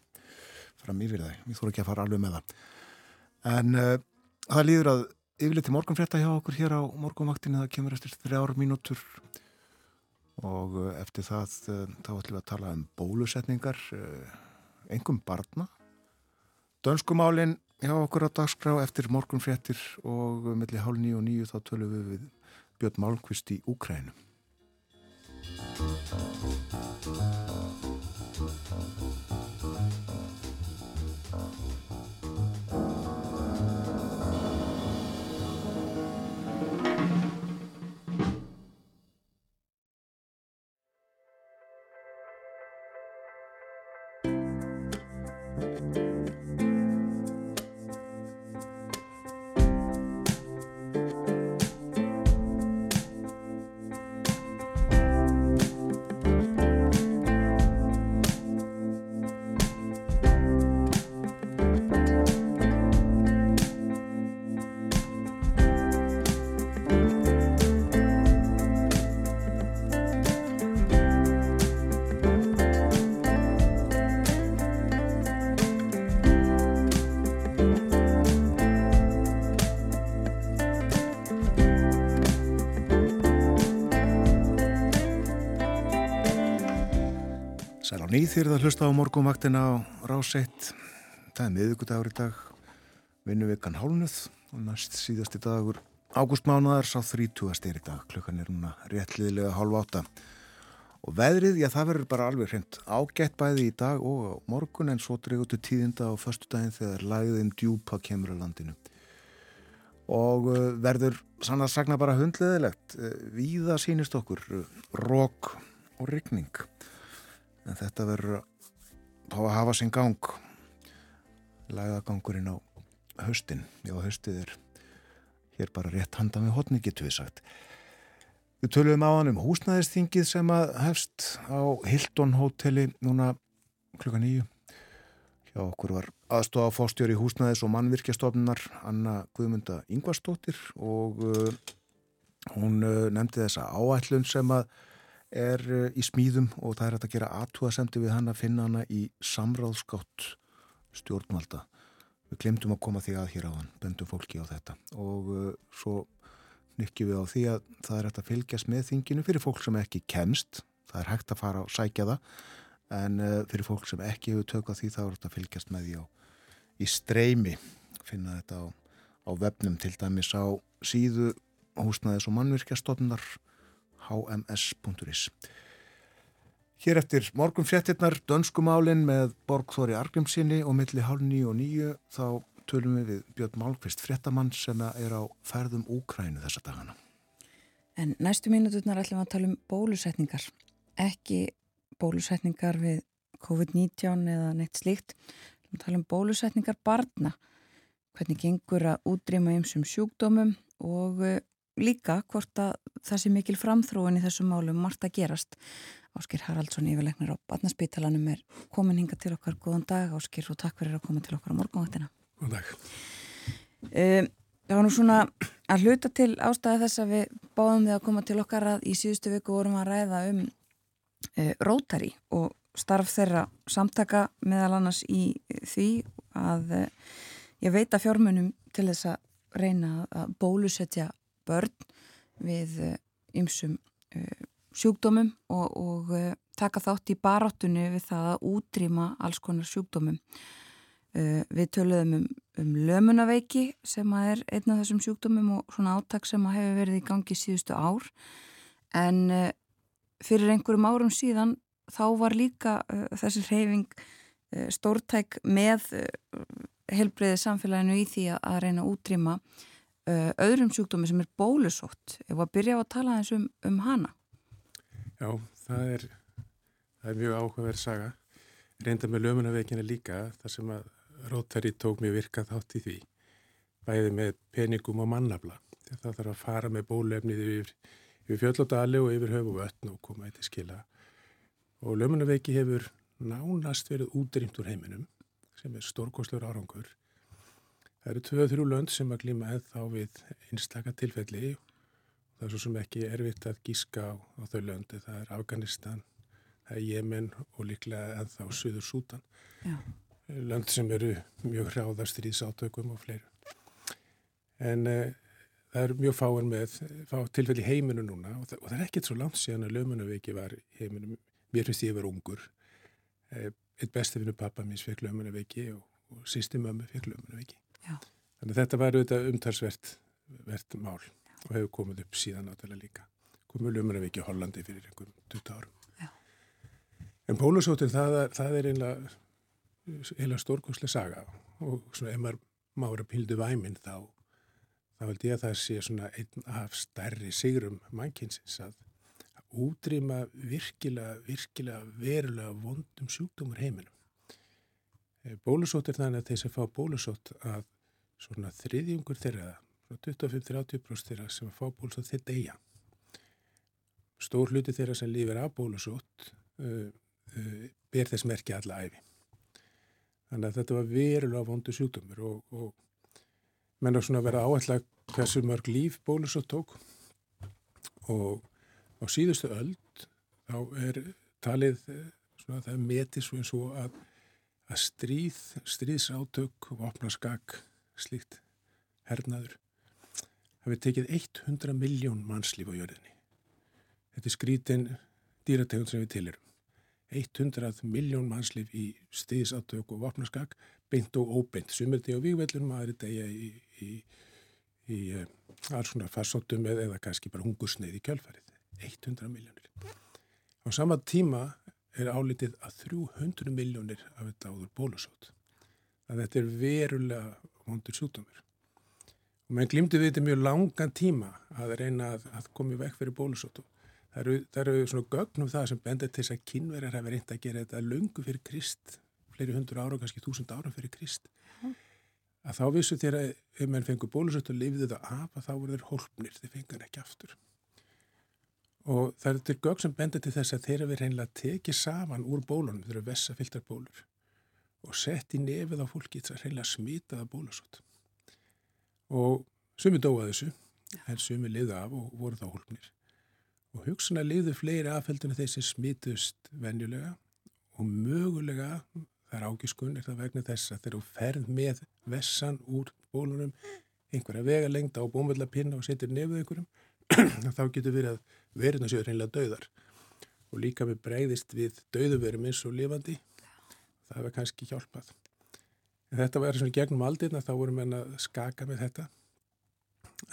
fram yfir það. Við þórum ekki að fara alveg með það. En uh, það líður að yfirleiti morgunfrétta hjá okkur hér á morgunvaktinu. Það kemur eftir þrjár mínútur og uh, eftir það uh, þá ætlum við að tala um bólusetningar, engum barna. Dönskumálinn hjá okkur á dagskrá eftir morgunfréttir og melli hálf nýju og nýju þá tölum við við Björn Málkvist í Úkrænum. Ný þýrð að hlusta á morgumvaktina á ráseitt. Það er miðugudagur í dag, vinnuvikan hálnuð og næst síðasti dagur ágústmánuðar sá 30. styrir dag. Klukkan er núna réttliðilega hálf átta. Og veðrið, já það verður bara alveg hreint ágætt bæði í dag og morgun en svo dregutu tíðinda á förstu daginn þegar lagðin djúpa kemur á landinu. Og uh, verður sann að sagna bara hundleðilegt. Uh, víða sínist okkur, uh, rók og ryggning en þetta verður fá að hafa sinn gang. Lagðagangurinn á höstin já höstið er hér bara rétt handa með hotni getur við sagt. Við töluðum á hann um húsnæðisþingið sem að hefst á Hilton hóteli núna klukka nýju hjá okkur var aðstofa fóstjóri húsnæðis og mannvirkjastofnunar Anna Guðmunda Ingvarstóttir og uh, hún uh, nefndi þessa áætlun sem að er uh, í smíðum og það er hægt að gera aðtúasemdi við hann að finna hana í samráðskátt stjórnvalda. Við glemdum að koma því að hér á hann, bendum fólki á þetta. Og uh, svo nykkjum við á því að það er hægt að fylgjast með þinginu fyrir fólk sem ekki kemst, það er hægt að fara og sækja það en uh, fyrir fólk sem ekki hefur tökað því þá er hægt að fylgjast með því á í streymi, finna þetta á, á vefnum til dæmis á síðu húsnaðis og mannvirkjastofnar hms.is Hér eftir morgun fréttinnar dönskumálin með Borgþóri Argrimsinni og milli hálf nýju og nýju þá tölum við við Björn Málkvist fréttamann sem er á ferðum Úkrænu þessa dagana. En næstu mínuturnar ætlum við að tala um bólusetningar. Ekki bólusetningar við COVID-19 eða neitt slíkt. Við tala um bólusetningar barna. Hvernig gengur að útrýma einsum sjúkdómum og eh, líka hvort að það sé mikil framþróin í þessum málum margt að gerast. Áskir Haraldsson yfirleiknir á Batnarspítalanum er komin hinga til okkar. Góðan dag Áskir og takk fyrir að koma til okkar á morgunvaktina. Góðan dag. Um, það var nú svona að hluta til ástæði þess að við báðum þið að koma til okkar að í síðustu viku vorum að ræða um uh, Rótari og starf þeirra samtaka meðal annars í því að uh, ég veit að fjármunum til þess að reyna að bólusetja börn við ymsum uh, sjúkdómum og, og taka þátt í baráttunni við það að útrýma alls konar sjúkdómum. Við töluðum um, um lömunaveiki sem að er einn af þessum sjúkdómum og svona áttak sem að hefur verið í gangi síðustu ár en fyrir einhverjum árum síðan þá var líka uh, þessi reyfing uh, stórtæk með uh, helbreyði samfélaginu í því að reyna að útrýma öðrum sjúkdómi sem er bólusótt. Ef að byrja á að tala eins um, um hana? Já, það er, það er mjög áhugaverð saga. Reynda með lömunaveikina líka þar sem að Rótari tók mér virkað þátt í því. Bæði með peningum og mannabla það þarf að fara með bólefnið yfir, yfir fjöldlótali og yfir höfu vötn og koma eitthvað skila. Og lömunaveiki hefur nánast verið útrýmt úr heiminum sem er stórkostlur árangur það eru tvö-þrjú lönd sem að glíma eða við einstaka tilfelli það er svo sem ekki erfitt að gíska á, á þau löndi það er Afganistan, það er Jemen og líklega ennþá Suður Sútan Já lönd sem eru mjög hráðast í sátökum og fleiru. En uh, það er mjög fáin með fá tilfelli heiminu núna og það, og það er ekkert svo langt síðan að lömunaveiki var heiminu. Mér finnst ég að vera ungur. Uh, eitt besti vinnu pappa minns fekk lömunaveiki og, og sýsti mömmu fekk lömunaveiki. Já. Þannig að þetta var auðvitað umtalsvert vert mál og hefur komið upp síðan náttúrulega líka. Komið lömunaveiki í Hollandi fyrir einhverjum 20 árum. Já. En pólusóttin það, það er einlega stórkoslega saga og svona ef maður mára pildu væminn þá þá held ég að það sé svona einn af stærri sigrum mannkynsins að útrýma virkilega, virkilega verulega vondum sjúkdómur heiminum. Bólusótt er þannig að þeir sem fá bólusótt að svona þriðjungur þeirra, 25-30% þeirra sem fá bólusótt þeir deyja. Stór hluti þeirra sem lífur af bólusótt uh, uh, ber þess merki alla æfi. Þannig að þetta var verulega vondu sjúkdömur og, og menn á svona að vera áallega hversu mörg líf bólusótt tók og á síðustu öld þá er talið svona það metið svo eins og að, að stríð, stríðsátök og opnaskak slíkt hernaður hafi tekið 100 miljón mannslíf á jörðinni. Þetta er skrítin dýrategund sem við tilurum. 100 miljón mannslif í stiðisátök og vopnaskak beint og óbeint, sumir degi á vígvellunum aðri degi í, í, í uh, alls svona farsóttum eða, kannski bara hungursneið í kjölfarið 100 miljónir á sama tíma er álitið að 300 miljónir af þetta áður bólusót að þetta er verulega vondur sjútumur og menn glimtu við þetta mjög langan tíma að reyna að, að komi vekk fyrir bólusótu Það eru, það eru svona gögnum það sem bendur til þess að kynverjar hafi reynd að gera þetta lungu fyrir krist fleiri hundur ára, kannski þúsund ára fyrir Krist. Að þá vissu þér að ef mann fengur bólusett og lifið það af að þá voru þeir hólpnir, þeir fengan ekki aftur. Og það er til gögg sem benda til þess að þeir hafi reynilega tekið saman úr bólunum, þeir eru vessafyltar bólur og sett í nefið á fólki þess að reynilega smitaða bólusett. Og sumi dóa þessu, en sumi liðu af og voru þá hólpnir. Og hugsan að liðu fleiri afheldunni þeir sem smitust venjulega og mögulega, það er ágiskun, er það vegna þess að þeir eru ferð með vessan úr bólunum, einhverja vega lengta á bómvöldapinna og setur nefið einhverjum, þá getur verið að verðina séu reynilega döðar og líka með breyðist við döðuverum eins og lifandi það hefur kannski hjálpað. En þetta var svona gegnum aldirna þá vorum við að skaka með þetta.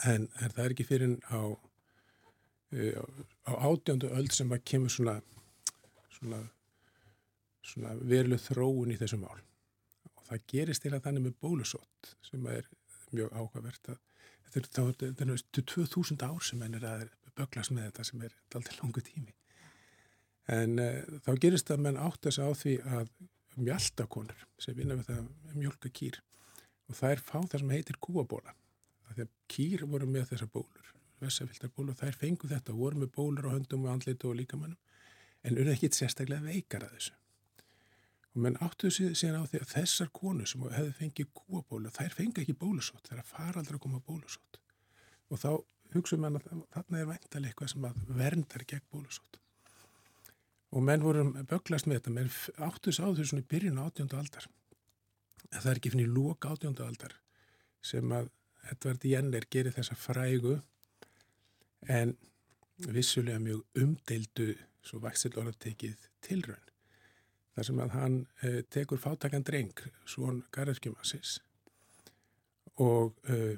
En, en það er ekki fyrir á uh, á átjöndu öll sem að kemur svona svona, svona veruleg þróun í þessu mál. Og það gerist til að þannig með bólusótt sem er mjög áhugavert að þetta er, þetta er 2000 ár sem henn er að böglast með þetta sem er alltaf langu tími. En uh, þá gerist það að menn átt þess að á því að mjöldakonur sem vinna við það mjölka kýr og það er fá það sem heitir kúabóla. Þegar kýr voru með þessar bólur, vessafyltar bólur, þær fengu þetta og voru með bólur á höndum og andlitu og líkamannum en eru ekki sérstaklega veikar að þessu. Og menn áttu síðan á því að þessar konur sem hefði fengið kúabólu, þær fengi ekki bólusótt, þær fara aldrei að koma bólusótt. Og þá hugsaum við að þarna er væntalega eitthvað sem verndar gegn bólusótt. Og menn voru böglast með þetta, menn áttu á því svona í byrjun átjónda aldar. En það er ekki finnir lók átjónda aldar sem að Edvard Jenner gerir þessa frægu en vissulega mjög umdeildu svo vaksill orðatekið tilraun. Þar sem að hann eh, tekur fátakan dreng, svon garðarkjumassis og eh,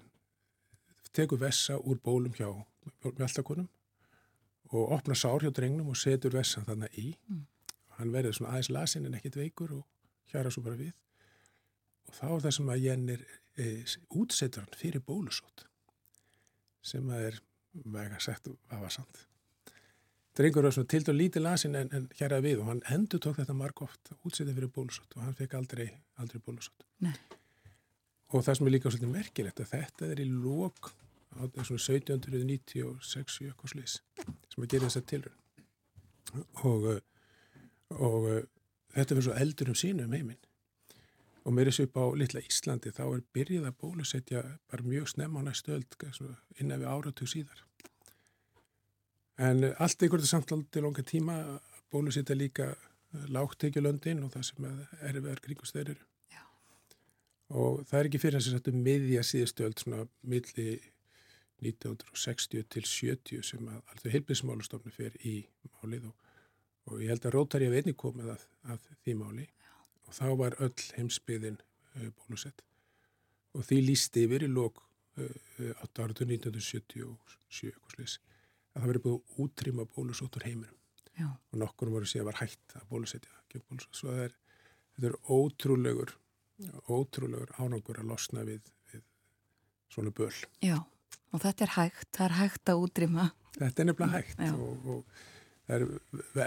tekur vessa úr bólum hjá mjöldakonum og opna sár hjá drengnum og setur vessan þarna í. Mm. Hann verður svona aðeins lasin en ekkit veikur og hjara svo bara við. Og þá er það sem að Jennir eh, útsetur hann fyrir bólusót sem að er vega sett aðvarsand. Drengur var svona til og lítið lasin en, en hjara við og hann endur tók þetta marg oft útsetið fyrir bólusót og hann fekk aldrei, aldrei bólusót. Nei. Og það sem er líka svolítið merkilegt að þetta er í lók á svona 1796 eitthvað sliðis sem að gera þess að tilrönd og, og þetta verður svo eldur um sínu um heiminn. Og mér er þessu upp á litla Íslandi þá er byrjið að bólusetja bara mjög snemma á næstu öld innan við áratug síðar. En allt einhverju samtlað til longa tíma bólusetja líka lágtekjulöndin og það sem er verið kringustöður og það er ekki fyrir þess að þetta miðja síðustu öll svona milli 1960 til 70 sem að alltaf heilbísmálustofni fer í málið og, og ég held að Rótari hef einnig komið að, að því máli. Já. og þá var öll heimsbyðin uh, bólusett. Og því lísti yfir í lók uh, 8 áratu 1977 að það verið búið að útrýma bólusóttur heiminum. Já. og nokkur voru síðan var hægt að bólusetja svo það er, er ótrúlegur ótrúlegur ánangur að losna við, við svona böl. Já Og þetta er hægt, það er hægt að útrýma. Þetta er nefnilega hægt Já. og, og er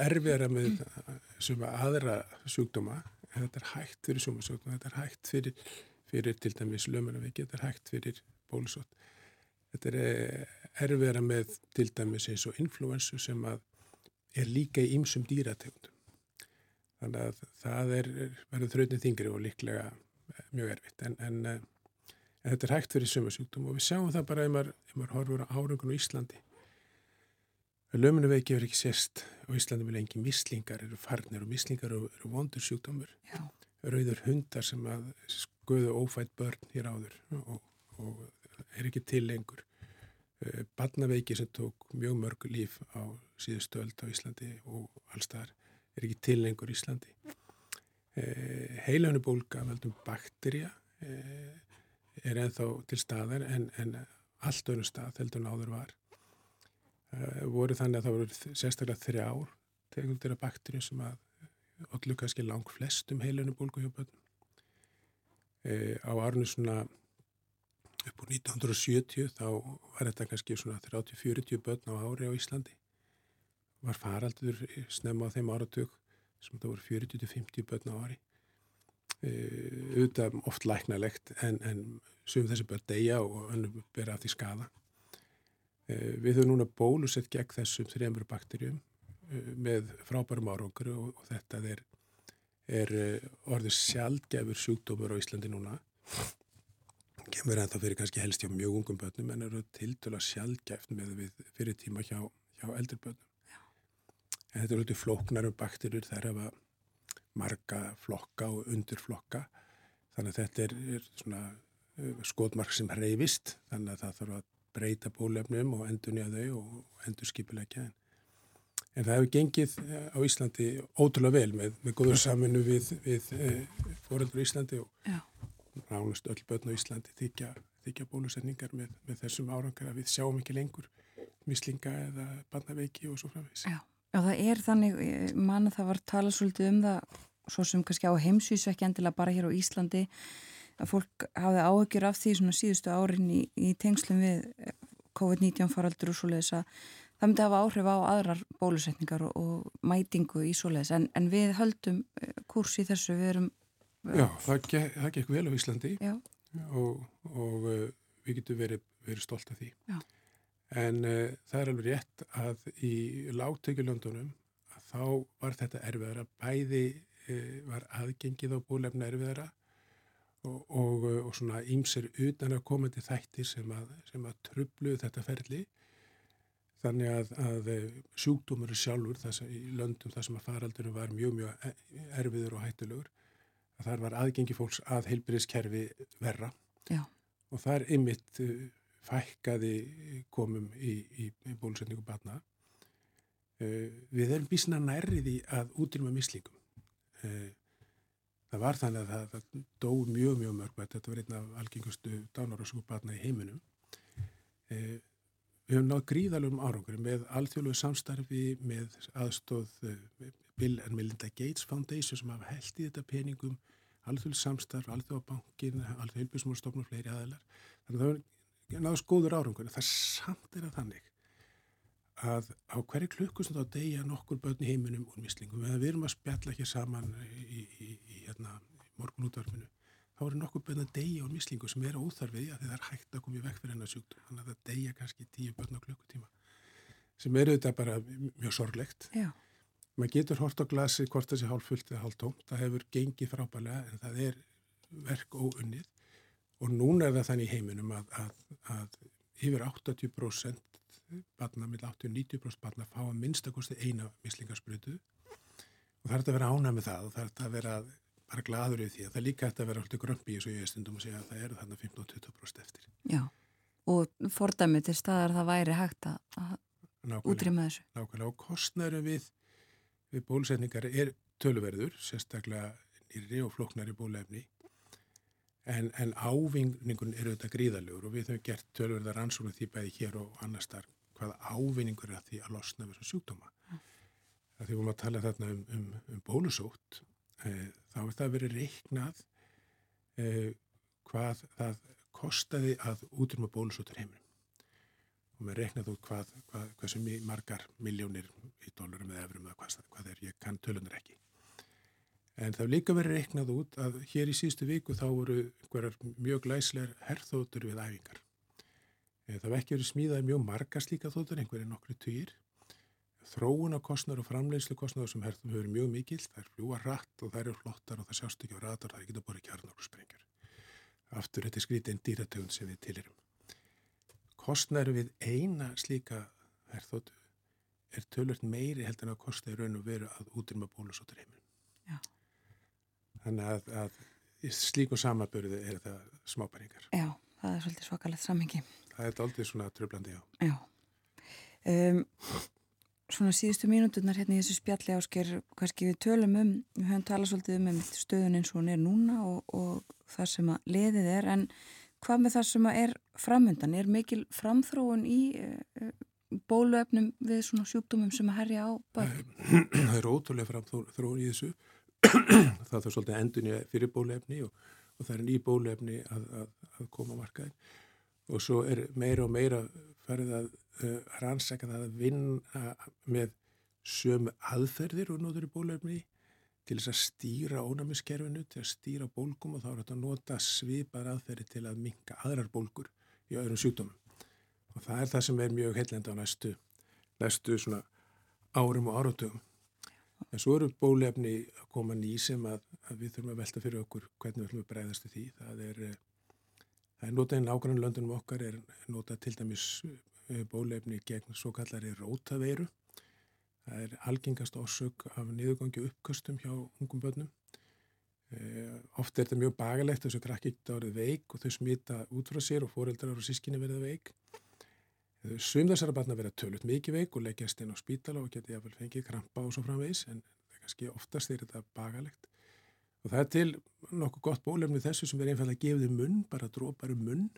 erfiðara með mm. aðra sjúkdóma, þetta er hægt fyrir sumasjúkdóma, þetta er hægt fyrir, fyrir til dæmis lömunaveiki, þetta er hægt fyrir bólusótt. Þetta er eh, erfiðara með til dæmis eins og influensu sem er líka í ymsum dýrategundum. Þannig að það er, verður þrautin þingri og líklega mjög erfitt en, en eh, en þetta er hægt fyrir sömursjúkdóm og við sjáum það bara ef maður, ef maður horfur á árangun á Íslandi. Lömunuveiki er ekki sérst og Íslandi vil engi mislingar eru farnir og mislingar eru, eru vondur sjúkdómur. Já. rauður hundar sem að skoðu ófætt börn hér áður og, og er ekki til lengur. Eh, badnaveiki sem tók mjög mörg líf á síðustu öll á Íslandi og allstaðar er ekki til lengur Íslandi. Eh, heilönubólka veldum bakterja eða er ennþá til staðar en, en allt öðru stað heldur náður var. Uh, voru þannig að það voru sérstaklega þrjár tegundir af bakterjum sem að allir kannski lang flestum heilunum börnum. Uh, á árinu svona upp úr 1970 þá var þetta kannski svona 30-40 börn á ári á Íslandi. Var faraldur snemma á þeim áratug sem það voru 40-50 börn á ári auðvitað oft læknalegt en, en sum þessi börn deyja og önnum bera af því skada. Uh, við höfum núna bólusett gegn þessum þremur bakterjum uh, með frábærum árangur og, og þetta er, er orðið sjálfgefur sjúkdómur á Íslandi núna. Kemur ennþá fyrir kannski helst hjá mjög ungum börnum en eru til dala sjálfgeft með við fyrir tíma hjá, hjá eldri börnum. En þetta eru hluti flóknarum bakterjur þær hafa marga flokka og undirflokka þannig að þetta er, er svona uh, skotmark sem reyfist þannig að það þarf að breyta bólefnum og endur nýja þau og endur skipilegja en, en það hefur gengið uh, á Íslandi ótrúlega vel með, með góður saminu við, við uh, fóreldur í Íslandi og Já. ránust öll börn á Íslandi þykja, þykja bólusetningar með, með þessum árangar að við sjáum ekki lengur mislinga eða barnaveiki og svo framvegs. Já. Já, það er þannig, mann að það var talað svolítið um það, svo sem kannski á heimsvísu ekki endilega bara hér á Íslandi að fólk hafði áhugjur af því svona síðustu árin í, í tengslum við COVID-19 faraldur og svoleiðis að það myndi hafa áhrif á aðrar bólusetningar og, og mætingu í svoleiðis en, en við höldum kurs í þessu, við erum Já, það, gekk, vel á Íslandi Já. og, og uh, við getum verið, verið stolt af því. Já. En uh, það er alveg rétt að í láttökjulöndunum að þá var þetta erfiðara, bæði uh, var aðgengið á bólefna erfiðara og, og, uh, og svona ímser utan að komandi þættir sem að, sem að trubluð þetta ferli. Þannig að, að sjúkdómur sjálfur sem, í löndum þar sem að faraldunum var mjög, mjög erfiður og hættulegur, að þar var aðgengi fólks að heilbyrðiskerfi verra Já. og það er ymitt fækkaði komum í, í, í bólusetningu batna. Við erum bísna nærriði að útrýma mislingum. Uh, það var þannig að það, það dó mjög, mjög mörg, þetta var einn af algengustu dánarósku batna í heiminum. Uh, við höfum nátt gríðalum árangur með alþjóðlegu samstarfi, með aðstóð Bill and Melinda Gates Foundation sem hafa held í þetta peningum, alþjóðlu samstarf, alþjóðabankin, alþjóðheilbjörnsmórstofnum og fleiri aðeinar. Þannig að það var náðast góður árangur en það samt er að þannig að á hverju klukkustund á degja nokkur börn í heiminum úr mislingum við erum að spjalla ekki saman í, í, í, hérna, í morgun útvarfinu þá eru nokkur börn að degja úr mislingu sem er óþarfið að það er hægt að koma í vekk fyrir hennar sjúkdum þannig að það degja kannski tíu börn á klukkutíma sem eru þetta bara mjög sorglegt. Já. maður getur hort á glasi hvort sé hálf fullt eða hálf tómt það hefur gengið frábælega en það er verk óunnið. Og núna er það þannig í heiminum að, að, að yfir 80% barna, með 80-90% barna fá að minnstakosti eina mislingarsprötu og það er þetta að vera ánað með það og það er þetta að vera bara gladur í því að það er líka þetta að vera alltaf grömpi í þessu ég stundum að segja að það eru þarna 15-20% eftir. Já, og fordæmi til staðar það væri hægt að útrýma þessu. Nákvæmlega og kostnæru við, við bólusetningar er töluverður, sérstaklega nýri og floknari bólefni En, en ávinningun eru þetta gríðalegur og við höfum gert tölverðar rannsóknu því bæði hér og annars þar hvaða ávinningur er því að losna við þessum sjúkdóma. Mm. Því við vorum að tala þarna um, um, um bólusótt, e, þá er það verið reiknað e, hvað það kostaði að útrúma bólusóttur heiminum. Og við reiknað út hvað, hvað, hvað sem margar miljónir í dólarum eða efrum eða hvað, hvað er, ég kann tölunar ekki. En það hefur líka verið reiknað út að hér í síðustu viku þá voru einhverjar mjög glæslegar herrþóttur við æfingar. Það hefur ekki verið smíðað mjög marga slíka þóttur, einhverju nokkru týr. Þróun á kostnar og framleiðslu kostnar sem herrþum hefur mjög mikill. Það er fljúa rætt og það eru flottar og það sjást ekki á ratar, það er ekki að bora kjarnar og sprengjur. Aftur þetta er skrítið en dýratögund sem við tilirum. Kostnar við eina slíka herrþóttu er tölvört meiri heldur en að kosta í raun og veru að útrýma bólusóttur heiminn. Já. Þannig að, að slíku samabörðu er þetta smáparingar. Já, það er svolítið svakalegt samhengi. Það er aldrei svona tröflandi, já. Já. Um, svona síðustu mínúturnar hérna í þessu spjalli ásker, kannski við tölum um, við höfum talað svolítið um, um stöðun eins og hún er núna og, og það sem að leðið er, en hvað með það sem að er framöndan? Er mikil framþróun í uh, bóluefnum við svona sjúkdómum sem að herja á börn? Það er ótrúlega framþróun í þessu það þarf svolítið endunni fyrir bólefni og, og það er ný bólefni að, að, að koma markaðin og svo er meira og meira farið að uh, rannsaka það að vinna með sömu aðferðir og nóður í bólefni til þess að stýra ónæmiskerfinu, til að stýra bólgum og þá er þetta að nota svipar aðferði til að minka aðrar bólgur í öðrum sjúkdómum. Og það er það sem er mjög heillenda á næstu, næstu árum og áratugum. En svo eru bólefni að koma ný sem að, að við þurfum að velta fyrir okkur hvernig við ætlum að breyðast í því. Það er, eh, það er notað í nákvæmlega löndunum okkar, er notað til dæmis eh, bólefni gegn svo kallari rótaveiru Það er algengast ásök af niðurgangi uppkastum hjá ungum börnum. Eh, oft er þetta mjög bagalegt þess að krakki geta árið veik og þau smita út frá sér og fóreldrar og sískinni verða veik. Sum þessara barna verða tölut mikið veik og leggjast inn á spítala og geta jáfnvel fengið krampa og svo framvegs en kannski oftast er þetta bagalegt. Og það er til nokkuð gott bólefni þessu sem er einfalda að gefa þið munn, bara drópar um munn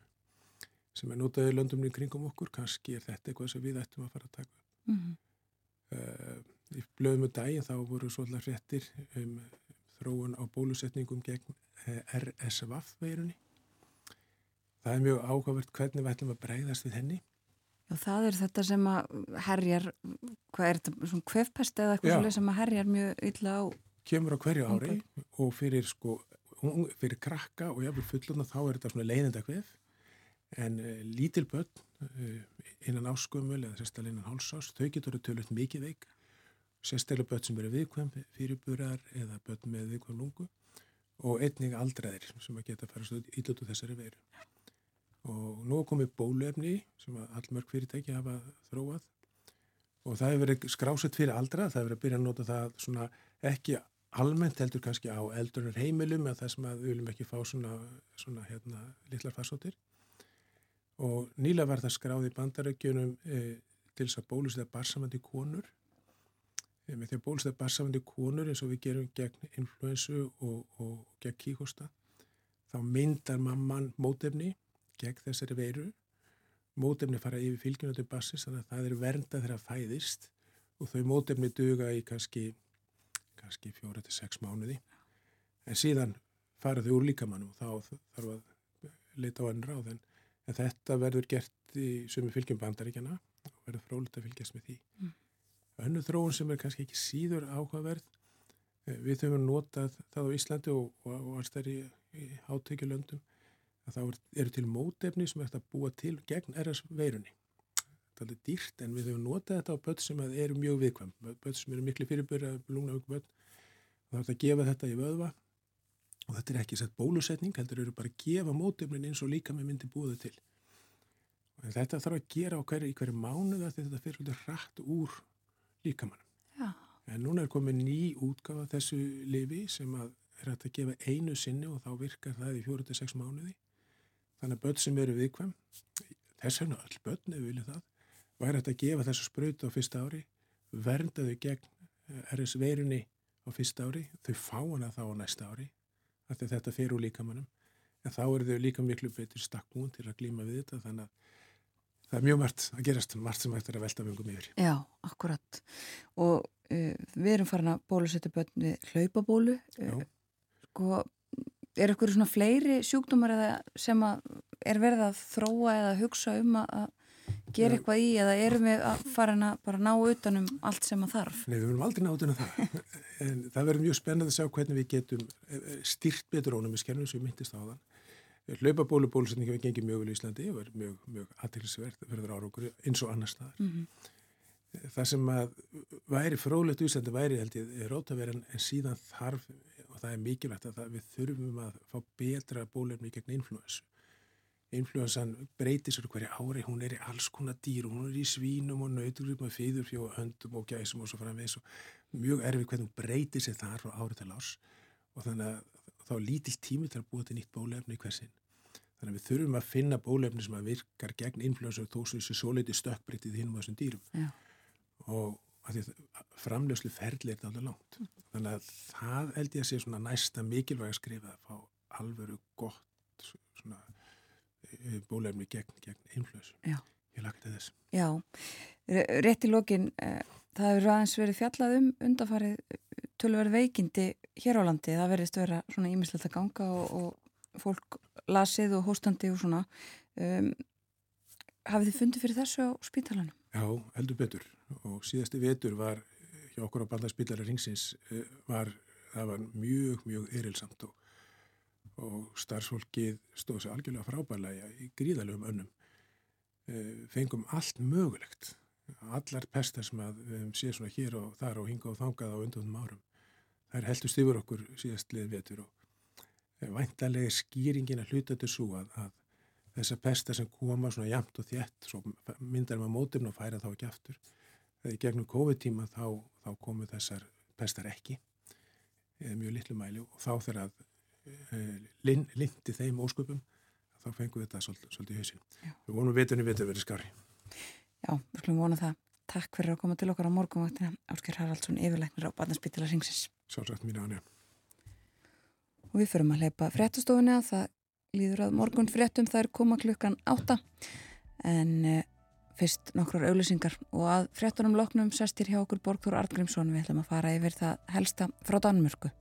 sem er notaðið löndumni kringum okkur. Kannski er þetta eitthvað sem við ættum að fara að taka. Mm -hmm. Uh, í blöðum og daginn þá voru svolítið hrettir um þróun á bólusetningum gegn eh, RSVF veirunni. Það er mjög áhugavert hvernig við ætlum að breyðast við henni. Já, það er þetta sem að herjar, hvað er þetta, svona kvefpest eða eitthvað sem að herjar mjög illa á? Kemur á hverju ári okay. og fyrir sko, fyrir krakka og jáfnveg fulluna þá er þetta svona leiðenda kvef en uh, lítil börn uh, innan áskumul eða sérstaklega innan hálsás, þau getur að tölu mikið veik, sérstaklega börn sem eru viðkvæm fyrirburar eða börn með viðkvæm lungu og einning aldraðir sem að geta að fara ílut úr þessari veru. Og nú komið bólefni sem að allmörg fyrirtæki hafa þróað og það hefur verið skrásett fyrir aldra, það hefur verið að byrja að nota það svona ekki almennt heldur kannski á eldurnar heimilum eða það sem að við viljum ekki fá svona, svona hérna, litlar farsóttir. Og nýla var það skráð í bandarökjunum e, til þess að bóluslega barsamandi konur. E, með því að bóluslega barsamandi konur eins og við gerum gegn influensu og, og gegn kíkosta þá myndar mamman mótefni gegn þessari veiru. Mótefni fara yfir fylgjunandi bassis þannig að það er vernda þegar það fæðist og þau mótefni duga í kannski kannski fjóra til sex mánuði en síðan fara þau úr líkamannum og þá þarf að leita á enn ráð en en þetta verður gert í sumi fylgjum bandaríkjana og verður frólitt að fylgjast með því. Mm. Önnu þróun sem er kannski ekki síður áhugaverð, eh, við höfum notað það á Íslandi og, og, og alls þær í, í hátökjulöndum, að þá eru til mótefni sem er að búa til gegn RS veirunni. Það er alveg dýrt en við höfum notað þetta á börn sem eru mjög viðkvæm, börn sem eru miklu fyrirbyrja, lungna auk börn, og þá er að gefa þetta í vöðva og þetta er ekki sett bólusetning, heldur eru bara að gefa mótöfnin eins og líka með myndi búið til. Og þetta þarf að gera á hverju, í hverju þegar þetta fyrir hluti rætt úr líkamannum. En núna er komið ný útgafa þessu lifi sem að er að gefa einu sinni og þá virkar það í 4-6 mánuði. Þannig að börn sem eru viðkvæm, þess vegna all börn við viljum það, væri að gefa þessu spröytu á fyrsta ári, verndaðu gegn eh, RS-veirunni á fyrsta ári, þau fá hana þá á næsta ári að þetta fer úr líkamannum en þá eru þau líka miklu betur stakkbúin til að glíma við þetta þannig að það er mjög margt að gerast margt sem ættir að velta vöngum yfir. Já, akkurat. Og uh, við erum farin að bólusetja börn við hlaupabólu. Uh, sko, er ykkur svona fleiri sjúkdómar sem er verið að þróa eða hugsa um að gera eitthvað í eða erum við að fara að bara ná utanum allt sem að þarf? Nei, við verðum aldrei ná utanum það. En það verður mjög spennandi að sjá hvernig við getum eh, eh, styrt betur ónum við skernum sem myndist á þann Hlaupabólu bólusetningi við gengið mjög vel í Íslandi og verður mjög, mjög aðtilsverð verður ára okkur eins og annar staðar. Mm -hmm. Það sem að væri frólægt Íslandi væri held ég rótaverðan en síðan þarf og það er mikilvægt að það, við þurfum að fá betra bólefni gegn influensu influensan breytir sér hverja ári, hún er í alls konar dýr, hún er í svínum og nautugripum og feyðurfjó og höndum og gæsum og svo framvegs og mjög erfið hvernig hún breytir sér þar frá ári til ás og þannig að þá lítill tími til að búa til nýtt bólefni í hversin. Þannig að við þurfum að finna bólefni sem að virkar gegn influensa og þó sem þessu leiti stökkbreytið hinn á þessum dýrum. Já. Og framlöslu ferli er þetta alveg langt. Mm. Þannig að það held ég að sé svona næsta mikilvæg að skrifa að fá alvöru gott svona bólefni gegn, gegn influensu. Ég lagði þess. Já, rétt í lokin, uh, það hefur aðeins verið fjallað um undafarið eh, tölverð veikindi hér á landi. Það verðist vera svona ímislegt að ganga og, og fólk lasið og hóstandi og svona. Um, hafið þið fundið fyrir þessu á spítalanum? Já, heldur betur og síðasti vetur var hjá okkur á bandarspítalari ringsins var það var mjög, mjög erilsamt og, og starfsfólkið stóð sér algjörlega frábælega í gríðalegum önnum. E, fengum allt mögulegt. Allar pestar sem að við hefum séð svona hér og þar og hinga og þangað á undanum árum. Er heldust yfir okkur síðast lið vetur og væntalega skýringin að hluta til svo að, að þessar pestar sem koma svona jæmt og þjætt, svo myndar maður mótum og færa þá ekki aftur. Þegar í gegnum COVID-tíma þá, þá komu þessar pestar ekki, mjög litlu mæli og þá þegar að lindi þeim ósköpum, þá fengum við þetta svolítið, svolítið í hausin. Við vonum vitunni vitur verið skari. Já, við skulum vona það. Takk fyrir að koma til okkar á morgunvaktina. Ásker Haraldsson, yfirleiknir á Barnaspítila Ringsins. Sjálfsagt mín ánja. Og við förum að leipa fréttastofunni að það líður að morgun fréttum það er koma klukkan átta en uh, fyrst nokkrar auðlýsingar og að fréttunum loknum sestir hjá okkur Borgþór Artgrímsson við ætlum að fara yfir það helsta frá Danmörku.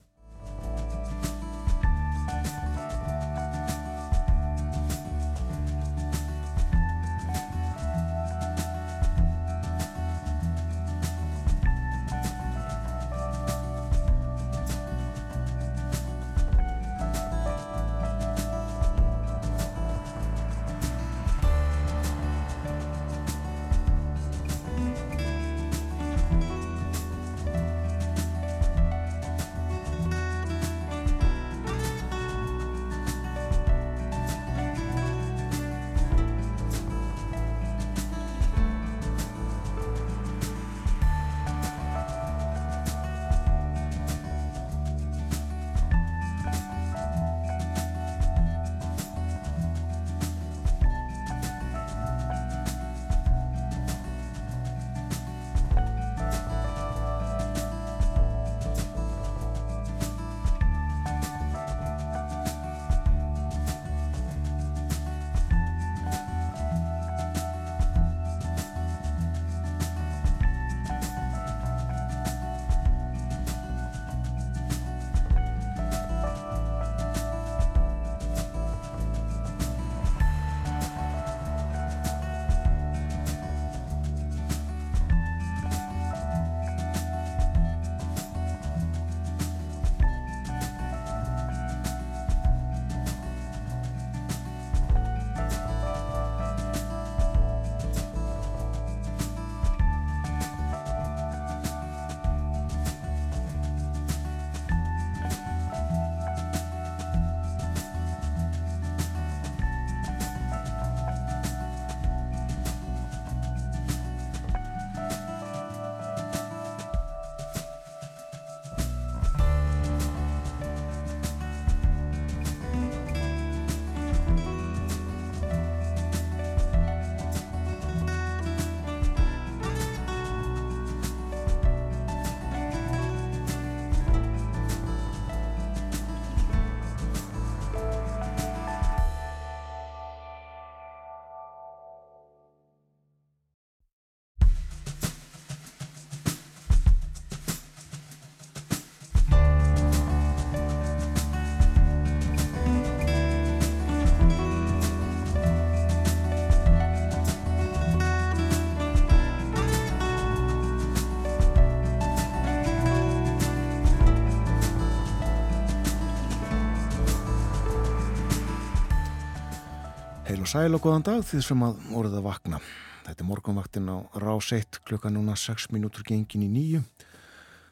Sæl og góðan dag því sem að voruð að vakna. Þetta er morgunvaktin á rás 1 klukka núna 6 minútur gengin í nýju.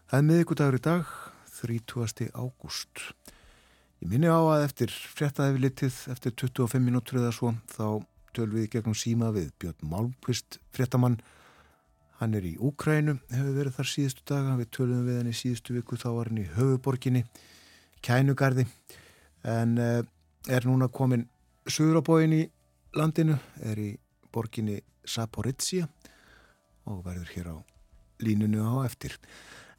Það er miðugudagur í dag, 30. ágúst. Ég minni á að eftir fréttaði við litið, eftir 25 minútur eða svo, þá tölum við gegnum síma við Björn Málmqvist fréttamann. Hann er í Úkrænu, hefur verið þar síðustu daga, við tölum við hann í síðustu viku, þá var hann í höfuborginni, Kænugarði, en uh, er núna komin Suðurabóin í landinu er í borginni Saporizia og verður hér á línunu á eftir.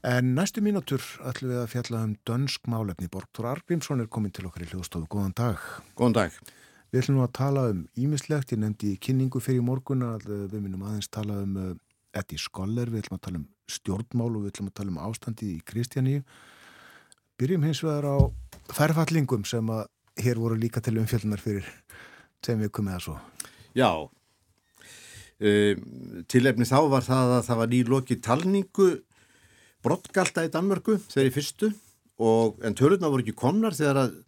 En næstu mínútur ætlum við að fjalla um dönsk málefni. Borgþór Argrímsson er komin til okkar í hljóðstofu. Góðan dag. Góðan dag. Við ætlum nú að tala um ímislegt. Ég nefndi í kynningu fyrir morgun að við minnum aðeins tala um uh, Eddie Skoller, við ætlum að tala um stjórnmál og við ætlum að tala um ástandi í Kristjaníu. Byrjum hins vegar á ferfallingum sem að hér voru líka til umfjöldunar fyrir tveim vikum eða svo. Já, um, tilefni þá var það að það var nýloki talningu brottgalta í Danmörku þegar í fyrstu og, en tölurna voru ekki komnar þegar að,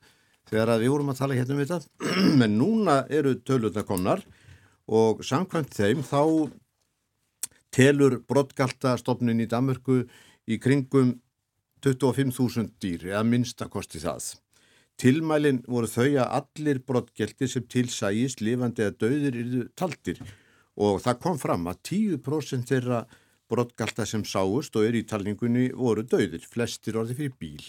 þegar að við vorum að tala hérna um þetta en núna eru tölurna komnar og samkvæmt þeim þá telur brottgaltastofnin í Danmörku í kringum 25.000 dýr eða minnstakosti það. Tilmælin voru þau að allir brottgeltir sem tilsægist lifandi eða döðir eru taldir og það kom fram að 10% þeirra brottgalta sem sáust og er í talningunni voru döðir, flestir orði fyrir bíl.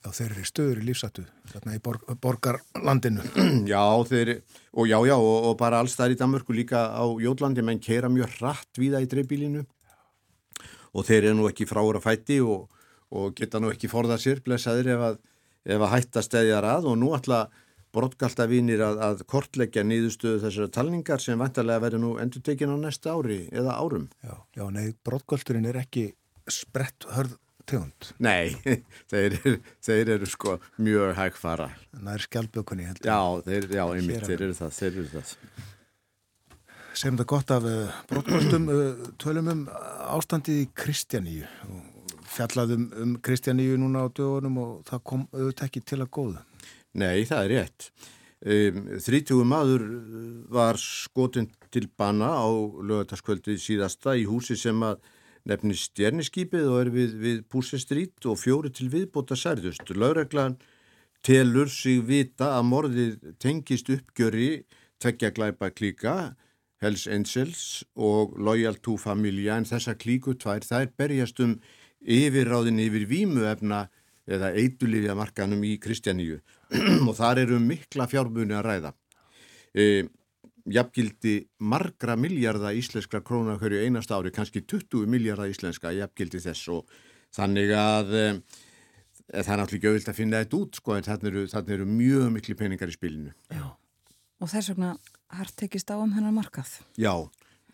Já, þeir eru stöður í lífsættu, þarna í borg, borgarlandinu. Já, þeir, og já, já, og, og bara alls það í Danmörku líka á Jólandi, menn keira mjög hratt viða í dreifbílinu og þeir eru nú ekki frára fætti og, og geta nú ekki forðað sér, blessaður ef að, ef að hætta stæðjar að og nú alltaf brottgalta vinir að, að kortleggja nýðustöðu þessara talningar sem vantarlega verður nú endur tekin á næsta ári eða árum. Já, já nei, brottgaldurinn er ekki sprett hörð tegund. Nei, þeir, þeir eru sko mjög hægfara. Það er skjálpökunni heldur. Já, þeir, já, einmitt, þeir eru það, þeir eru það. Segjum þetta gott af uh, brottgaldum, uh, tölum um ástandið í Kristjaníu og fjallaðum um Kristjaníu núna á dögunum og það kom auðvitað ekki til að góða. Nei, það er rétt. Um, 30 maður var skotin til bana á lögataskvöldið síðasta í húsi sem að nefnir stjerniskipið og er við, við Púsestrít og fjóri til viðbóta særðust. Lögreglan telur sig vita að morðið tengist uppgjöri tveggja glæpa klíka, Hells Angels og Loyal to Familia en þessa klíku tvær þær berjast um yfirráðin yfir vímuefna eða eitulífja markanum í Kristjaníu og þar eru mikla fjárbunni að ræða. E, jafngildi margra miljardar íslenskra krónar hverju einast ári, kannski 20 miljardar íslenska jafngildi þess og þannig að e, það er náttúrulega auðvilt að finna þetta út sko en þannig eru, þannig eru mjög miklu peningar í spilinu. Já, og þess vegna har tekist á um hennar markað. Já,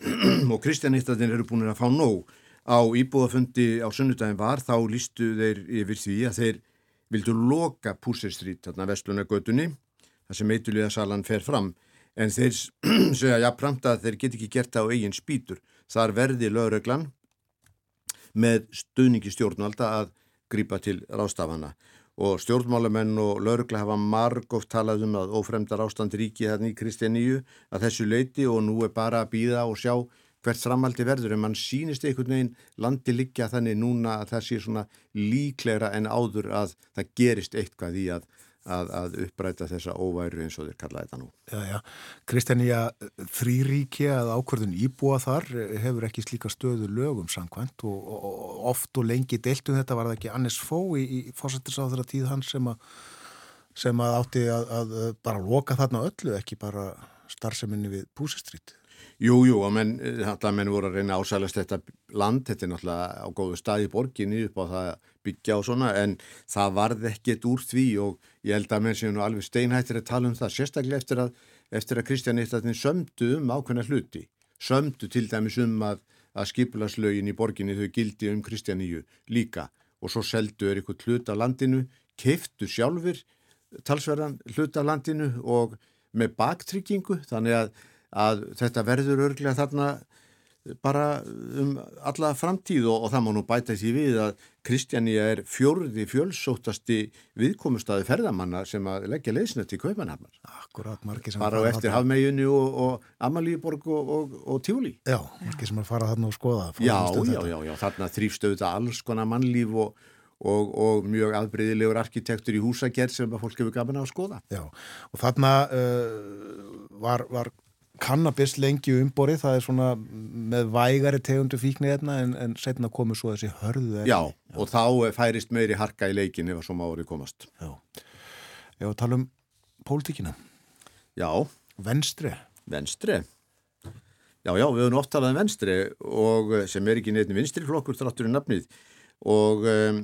og Kristjaníttatin eru búin að fá nóg á íbúðafundi á sunnudagin var þá lístu þeir yfir því að þeir vildu loka Púsirstrít, þarna vestlunagötunni, þar sem meitulega salan fer fram, en þeir segja jafnframt að þeir get ekki gert það á eigin spýtur. Þar verði lögreglan með stuðningi stjórnvalda að grípa til rástafana og stjórnmálamenn og lögregla hafa margóft talað um að ófremdar ástand ríki hérna í Kristjaníu að þessu leiti og nú er bara að býða og sjá hvert framaldi verður en mann sínist einhvern veginn landi liggja þannig núna að það sé svona líklegra en áður að það gerist eitthvað í að, að, að uppræta þessa óværu eins og þeir kalla þetta nú. Já, já. Kristjánija þrýríki að ákverðun íbúa þar hefur ekki slíka stöðu lögum samkvæmt og, og, og oft og lengi deiltum þetta var það ekki Annes Fó í, í fósættisáþra tíð hans sem að, sem að átti að, að bara loka þarna öllu ekki bara starfseminni við Púsistrít. Jú, jú, og menn, menn voru að reyna að ásælast þetta land, þetta er náttúrulega á góðu stað í borginni upp á það byggja og svona, en það varð ekkert úr því og ég held að menn séu nú alveg steinhættir að tala um það, sérstaklega eftir að, eftir að Kristjánittarnir sömdu um ákveðna hluti, sömdu til dæmis um að, að skipulaslögin í borginni þau gildi um Kristjáníu líka. Og svo seldu er ykkur hlut af landinu, keiftu sjálfur talsverðan hlut af landinu og með baktryggingu, þannig að að þetta verður örglega þarna bara um alla framtíð og, og það má nú bæta því við að Kristjánija er fjörði fjölsóttasti viðkomustadi ferðamanna sem að leggja leysnett í Kaupanhamnar. Akkurat, margir sem bara á eftir Hafmeginni og, og Amalíborg og, og Tjúli. Já, margir sem að fara þarna og skoða. Já, já, já, já, þarna þrýfstöðu alls konar mannlíf og Og, og mjög aðbreyðilegur arkitektur í húsagerð sem að fólk hefur gafin að skoða. Já, og þarna uh, var, var kannabis lengi umborið, það er svona með vægari tegundu fíknið hérna en, en setna komur svo þessi hörðu Já, Já, og þá færist meiri harka í leikin ef að svo má orðið komast. Já, Já tala um pólitíkina. Já. Venstri Venstri Já, já, við höfum oft talað um venstri og sem er ekki neitt vinstriflokkur þráttur í nafnið og um,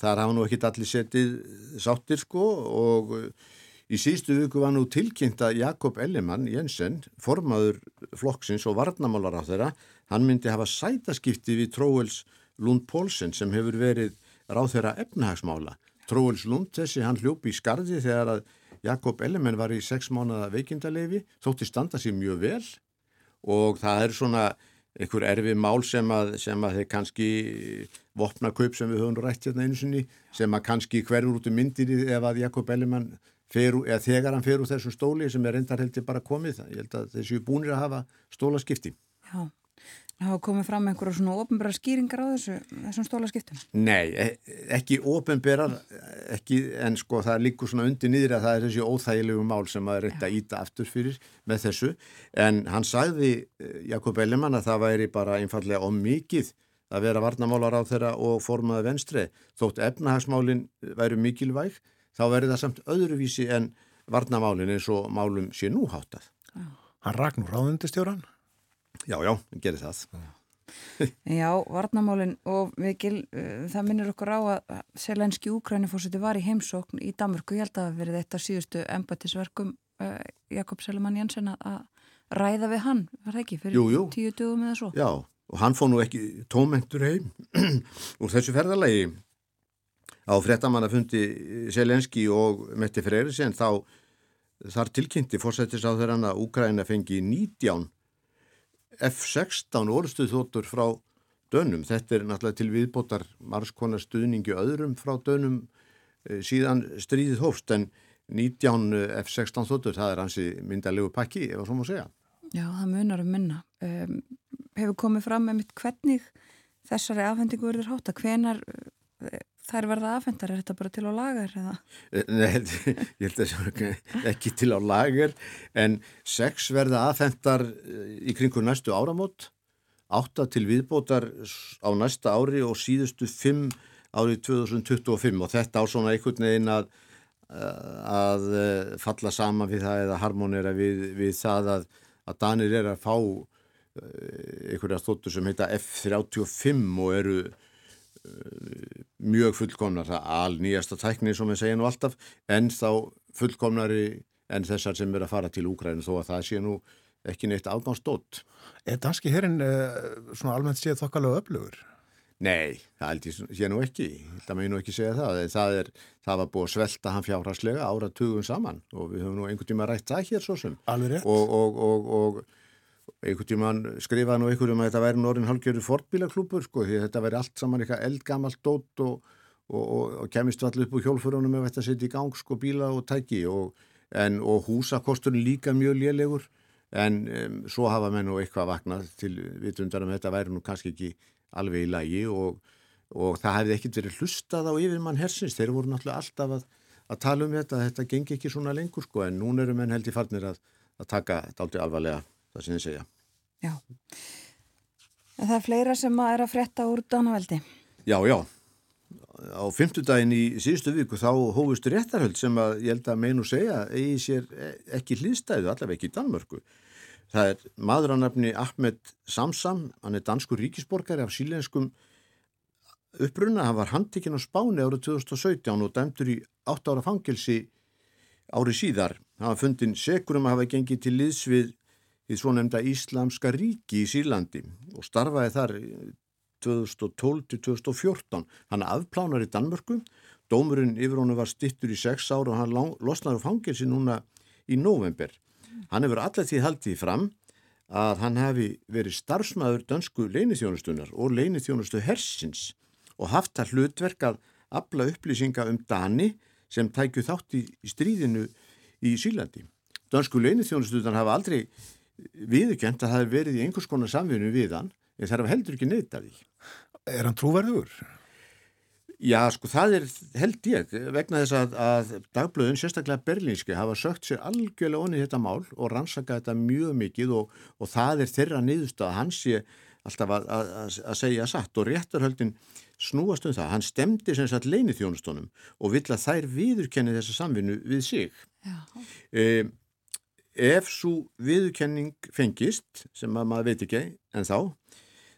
þar hafa nú ekki allir setið sáttir sko og Í síðustu viku var nú tilkynnt að Jakob Ellimann Jensen, formaður flokksins og varnamálar á þeirra, hann myndi hafa sætaskipti við Tróels Lund Pólsen sem hefur verið ráð þeirra efnahagsmála. Tróels Lund þessi hann hljópi í skarði þegar að Jakob Ellimann var í sex mánada veikindalefi, þótti standa sér mjög vel og það er svona einhver erfi mál sem að, sem að þeir kannski vopna kaup sem við höfum rætt hérna einu sinni sem að kannski hverjur út um myndir ef að Jakob Ellimann fer, eða þegar hann fer úr þessum stóli sem er reyndar heldur bara komið ég held að þessu búinir að hafa stólaskipti. Já, það hafa komið fram einhverja svona ofnbæra skýringar á þessu, þessum stólaskiptum? Nei, e- ekki ofinberar ekki, en sko það líkur svona undir niður að það er þessi óþægilegu mál sem að reynda íta aftur fyrir með þessu. En hann sagði eh, Jakob Ellimann að það væri bara einfallega om mikið að vera varnamálar á þeirra og formaði venstri þótt efnahagsmálin væru mikilvæg þá verður það samt öðruvísi en varnamálin eins og málum sé nú háttað. Hann ragn úr ráðundistjóran? Já, já, hann gerir það. Já, varnamálin og Vikil, uh, það minnir okkur á að selenski úkrænifósiti var í heimsókn í Damurku, ég held að það hafi verið eitt af síðustu embatisverkum uh, Jakob Selemann Jensen að ræða við hann, var það ekki, fyrir jú, jú. tíu dögum eða svo? Já, og hann fóð nú ekki tómentur heim úr þessu ferðarlegi á frettamannafundi Selenski og Metti Freyrisén þá þar tilkynnti fórsættis á þeirra að Úkræna fengi 19 F-16 orðstuð þóttur frá dönum. Þetta er náttúrulega til viðbótar margskonar stuðningi öðrum frá dönum e, síðan stríðið hófst en 19 F-16 þóttur, það er hansi myndalegu pakki, ef það svo má segja. Já, það munar um minna. Um, hefur komið fram með mitt hvernig þessari afhendingu verður hátta? Hvenar uh, þær verða afhendar? Er þetta bara til á lagar? Eða? Nei, ég held að það er ekki til á lager en sex verða aðfendar í kringu næstu áramót átta til viðbótar á næsta ári og síðustu fimm árið 2025 og þetta á svona einhvern veginn að, að falla saman við það eða harmonera við, við það að, að Danir er að fá einhverja þóttur sem heita F-35 og eru mjög fullkomnar, það al nýjasta tækni sem við segja nú alltaf, en þá fullkomnari en þessar sem er að fara til Úgræn þó að það sé nú ekki neitt afgánsdótt. Er danski herrin uh, svona almennt séð þokkalega öflugur? Nei, það held ég sé nú ekki, það með nú ekki segja það. Það, er, það var búið að svelta hann fjárhastlega ára tugum saman og við höfum nú einhvern tíma rætt það hér svo sem. Alveg rétt. Og, og, og, og einhvern tíman skrifaði nú einhverjum að þetta væri norðin halgjörðu fortbílaklúpur sko því þetta væri allt saman eitthvað eldgamalt dótt og, og, og, og kemist allir upp úr hjólfurunum ef þetta setja í gang sko bíla og tæki og, en, og húsakosturinn líka mjög lélegur en um, svo hafa menn nú eitthvað vaknað til vitundar um þetta væri nú kannski ekki alveg í lagi og það hefði ekkert verið hlustað á yfirmann hersins, þeir voru náttúrulega alltaf að, að tala um þetta, þetta gengi ekki svona lengur sko en núna eru menn held í farnir að, að taka þetta aldrei alvarlega það sem þið segja. Já. En það er fleira sem að er að fretta úr Dánaveldi. Já, já. Á fymtudaginn í síðustu viku þá hófust réttarhöld sem að ég held að meinu segja eigi sér ekki hlýðstæðu, allaveg ekki í Danmörku. Það er maður að nefni Ahmed Samsam, hann er danskur ríkisborgari af sílenskum uppruna. Hann var handtikinn á Spáni árið 2017 og dæmtur í 8 ára fangilsi árið síðar. Hann var fundin segur um að hafa gengið til liðs við í svo nefnda Íslamska ríki í Sýrlandi og starfaði þar 2012-2014. Hann afplánar í Danmörku, dómurinn yfir honu var stittur í 6 ára og hann losnar á fangilsi núna í november. Hann hefur allir því haldið fram að hann hefði verið starfsmæður dönsku leinithjónustunar og leinithjónustu hersins og haft það hlutverk að abla upplýsinga um Dani sem tækju þátt í stríðinu í Sýrlandi. Dönsku leinithjónustunar hafa aldrei viðkjönt að það hefði verið í einhvers konar samfunnu við hann en það hefði heldur ekki neytað í. Er hann trúverður? Já, sko, það er held ég vegna þess að, að dagblöðun, sérstaklega berlínski, hafa sögt sér algjörlega onni þetta mál og rannsaka þetta mjög mikið og, og það er þeirra niðurst að hans sé alltaf að, að, að segja satt og réttarhöldin snúast um það. Hann stemdi sem sagt leini þjónustónum og vill að þær viðurkenni þessa samvinnu við sig. E, ef svo viðurkenning fengist, sem maður veit ekki en þá,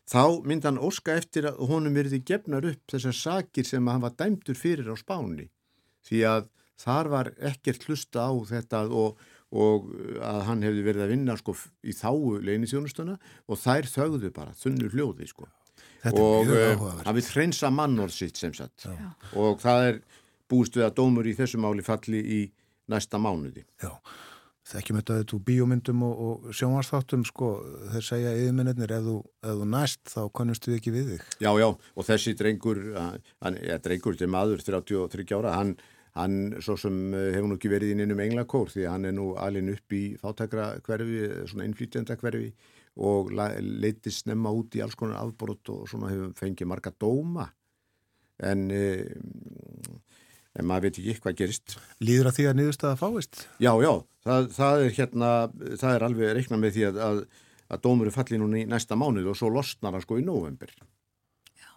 þá myndi hann óska eftir að honum verði gefnar upp þessar sakir sem hann var dæmtur fyrir á spáni. Því að þar var ekkert hlusta á þetta og, og að hann hefði verið að vinna sko í þáu leinithjónustuna og þær þögðu bara, þunnur hljóði sko. Og hann vil hreinsa mannorð sitt sem sagt. Já. og það er búist við að dómur í þessu máli falli í næsta mánuði. Já, þekkjum þetta þetta úr bíómyndum og, og sjónvarsþáttum sko, þeir segja yfirminnir ef, ef þú næst þá konnustu ekki við þig. Já, já, og þessi drengur hann, ja, drengur, er maður 33 ára, hann, hann svo sem eh, hefur nú ekki verið inn um englakór því hann er nú alin upp í fátækra hverfi, svona innflýtjenda hverfi og leitist snemma út í alls konar afbrot og svona hefur fengið marga dóma. En e, en maður veit ekki hvað gerist. Lýður að því að niðurstaða fáist? Já, já, það, það er hérna, það er alveg reiknað með því að, að, að dómur er fallið núna í næsta mánuð og svo losnar það sko í november. Já,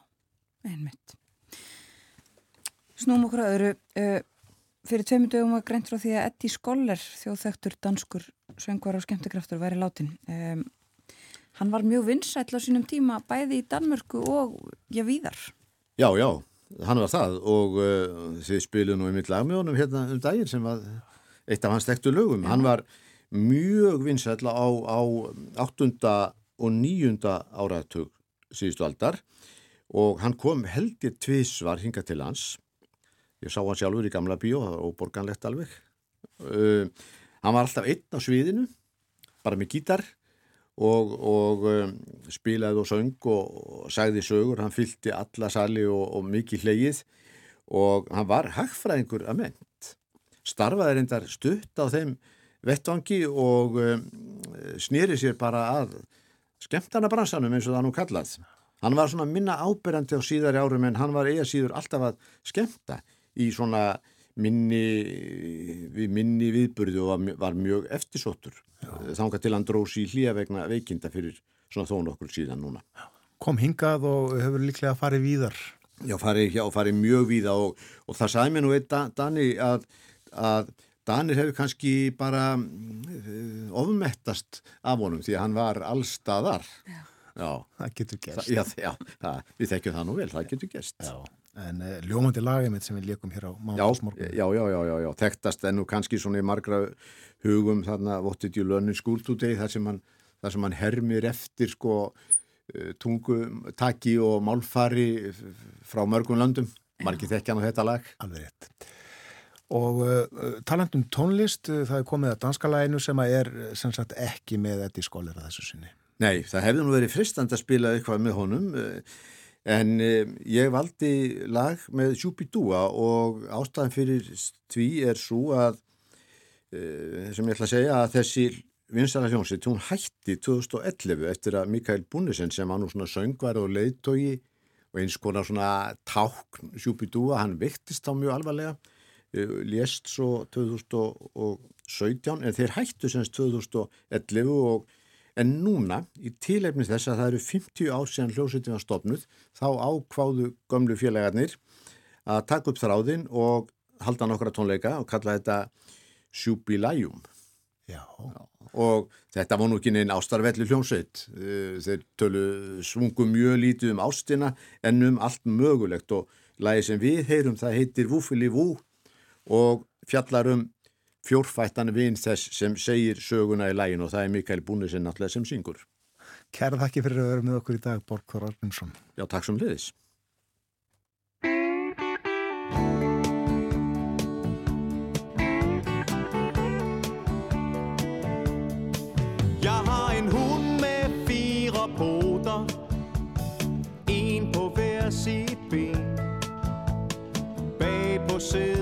einmitt. Snúm okkur að öðru, uh, fyrir tveimur dögum var greint frá því að Eddie Skoller, þjóðþektur danskur söngvar og skemmtikraftur, væri látin. Um, hann var mjög vinsætl á sínum tíma bæði í Danmörku og já, víðar. Já, já hann var það og uh, þið spilu nú einmitt lag með honum hérna um daginn sem var eitt af hans tektu lögum. Hann var mjög vinsætla á, á 8. og 9. áratug síðustu aldar og hann kom heldir tvísvar hinga til hans. Ég sá hann sjálfur í gamla bíó, það var óborganlegt alveg. Uh, hann var alltaf einn á sviðinu, bara með gítar og, og um, spilaði og söng og, sagði sögur, hann fylgti alla sali og, og mikið hleyið og hann var hagfræðingur að ment starfaði reyndar stutt á þeim vettvangi og um, snýri sér bara að skemmtana bransanum eins og það nú kallað. Hann var svona minna ábyrjandi á síðari árum en hann var eiga síður alltaf að skemmta í svona minni, við minni viðburði og var, var mjög eftirsóttur þánga til hann dróðs í hlýja vegna veikinda fyrir svona þón okkur síðan núna. Kom hingað og hefur líklega farið víðar. Já, farið, já, farið mjög víða og, og það sagði mér nú eitt Dani að, að Danir hefur kannski bara uh, ofmettast af honum því að hann var allstaðar. Já. já. Það getur gerst. Já, já það, við þekkjum það nú vel, það getur gerst. Já. En uh, ljómandi lagið mitt sem við leikum hér á mánadsmorgun. Já, já, já, já, já, þekktast en nú kannski svona í margra hugum þarna learn in school today þar sem hann, þar sem hann hermir eftir sko uh, tungutaki og málfari frá mörgum landum. Margi þekkjan á þetta lag. Alveg rétt. Og uh, talandum tónlist, uh, það er komið að danska læginu sem að er sem sagt ekki með þetta í skólir að þessu sinni. Nei, það hefði nú verið fristand að spila eitthvað með honum uh, En eh, ég valdi lag með Shubidua og ástæðan fyrir því er svo að, eh, sem ég ætla að segja, að þessi vinsara hljómsitt, hún hætti 2011 eftir að Mikael Bunnesen sem var nú svona söngvar og leiðtogi og eins konar svona tákn Shubidua, hann viktist þá mjög alvarlega, eh, lést svo 2017 en þeir hættu semst 2011 og En núna, í tíleifnis þess að það eru 50 ár síðan hljósutin var stopnud, þá ákváðu gömlu félagarnir að taka upp þráðin og halda nokkra tónleika og kalla þetta Sjúbilæjum. Já. Og þetta var nú ekki neinn ástarvelli hljómsveit. Eh, þeir tölu svungu mjög lítið um ástina en um allt mögulegt og lagi sem við heyrum það heitir Vúfili Vú og fjallar um fjórfættan vinn þess sem segir söguna í lægin og það er Mikael Búnisinn náttúrulega sem syngur. Kæra þakki fyrir að vera með okkur í dag, Borgþór Arvinsson. Já, takk sem liðis. Jeg har en hund med fire poter En på hver sit ben Bag på sidder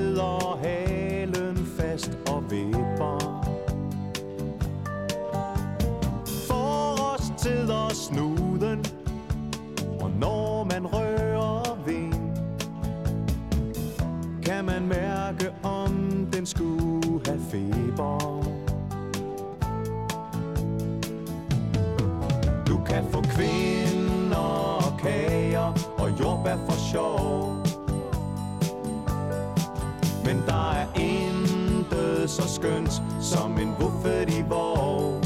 sjov. Men der er intet så skønt som en buffet i vår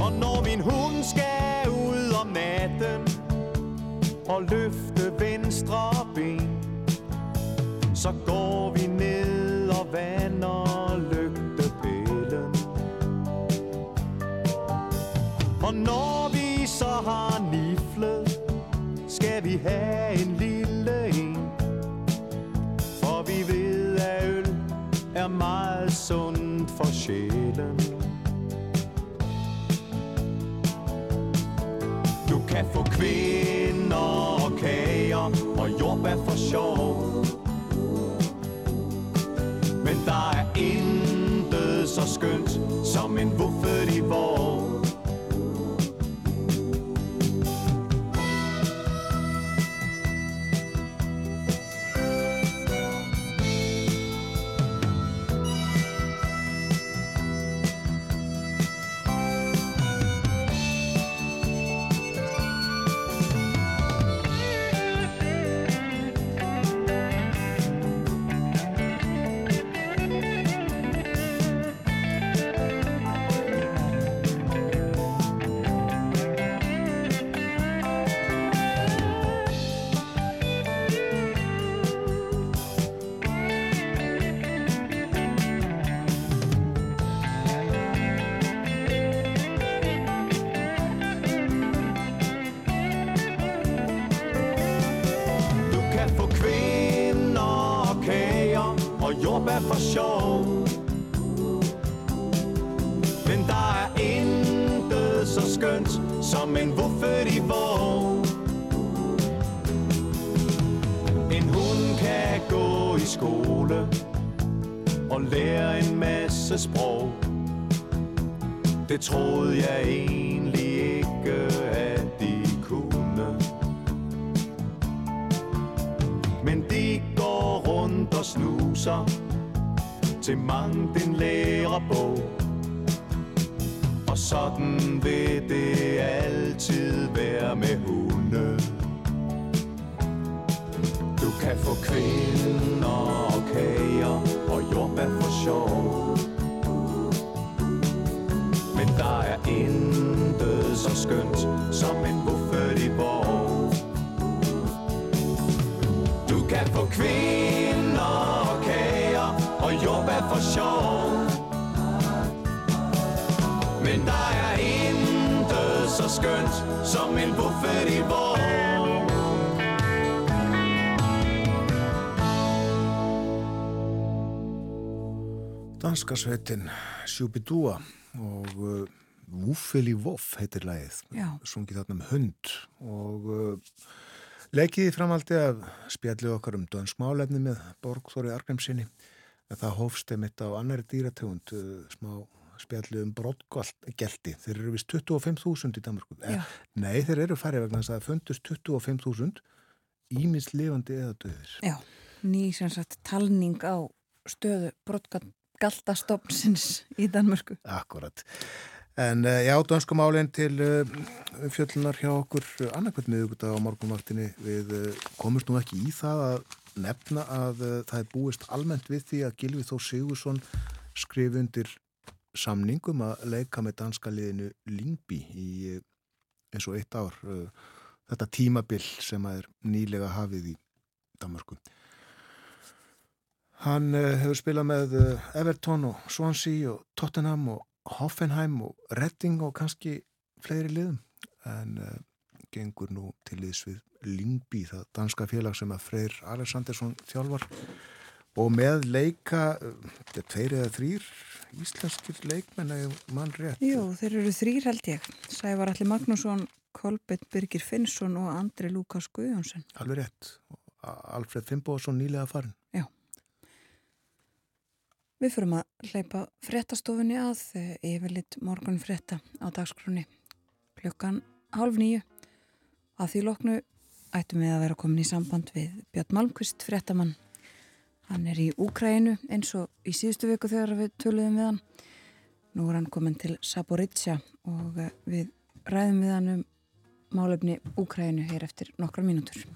Og når min hund skal ud om natten Og løfte venstre ben Så går vi ned og vand have en lille en For vi ved at øl er meget sundt for sjælen. Du kan få kvinder og kager og jordbær for sjov. Men der er intet så skønt som en vund Danska sveitin Sjúbidúa og uh, Vúfili Voff heitir lagið, Já. sungið þarna um hund og uh, leikið í framaldi af spjallið okkar um dönsk málefni með Borgþóri Argrimsinni það hófst einmitt á annari dýrategund uh, smá spjallið um brottgelti þeir eru vist 25.000 í Danmarku eh, nei þeir eru færið vegna þess að það fundust 25.000 ímins lifandi eða döðir Já, ný sem sagt talning á stöðu brottgaltastofnsins í Danmörku. Akkurat. En uh, já, dönskumálinn til uh, fjöllunar hjá okkur uh, annarkvæmt miðugudag á morgunvaktinni við komumst nú ekki í það að nefna að það er búist almennt við því að Gilvi Þór Sigursson skrif undir samningum að leika með danska liðinu Lingby í eins og eitt ár þetta tímabil sem að er nýlega hafið í Danmarku. Hann uh, hefur spilað með uh, Everton og Swansea og Tottenham og Hoffenheim og Redding og kannski fleiri liðum. En uh, gengur nú til liðs við Lingby, það danska félag sem að Freyr Alexandersson þjálfar. Og með leika þetta er tveir eða þrýr íslenskir leikmenn eða mann rétt. Jú, þeir eru þrýr held ég. Sævar Alli Magnússon, Kolbett Birgir Finnsson og Andri Lukas Guðjónsson. alveg rétt. Alfred Fimboðsson nýlega farin Við fyrum að hleypa fréttastofunni að eh, yfirlitt morgun frétta á dagskrúni klukkan hálf nýju. Að því loknu ættum við að vera komin í samband við Björn Malmqvist fréttamann. Hann er í Úkræinu eins og í síðustu viku þegar við töluðum við hann. Nú er hann komin til Saboritsja og eh, við ræðum við hann um málefni Úkræinu hér eftir nokkra mínútur.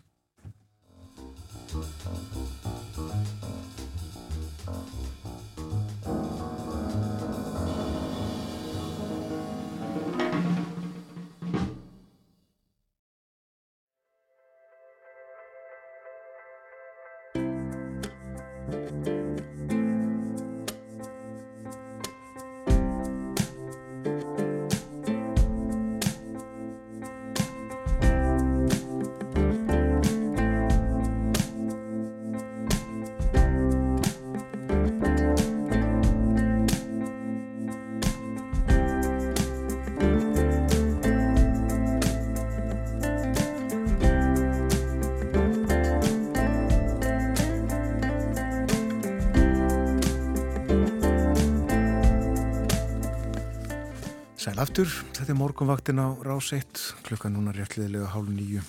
Þetta er morgunvaktin á rás 1, klukkan núna réttliðilega hálf nýju.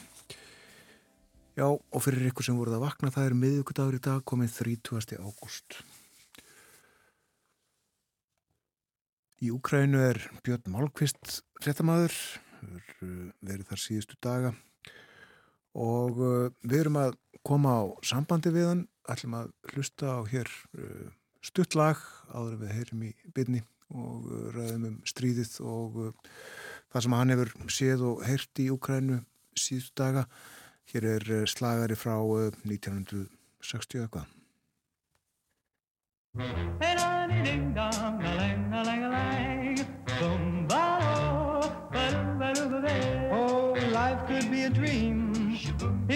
Já, og fyrir ykkur sem voruð að vakna, það er miðugudagur í dag, komið 30. ágúst. Í Úkrænu er Björn Málkvist fréttamaður, verið þar síðustu daga og uh, við erum að koma á sambandi við hann, ætlum að hlusta á hér uh, stuttlag áður við heyrim í byrni og uh, ræðum um stríðið og það sem hann hefur séð og heyrt í Úkrænu síðustu daga. Hér er slagari frá 1960 eitthvað. Oh,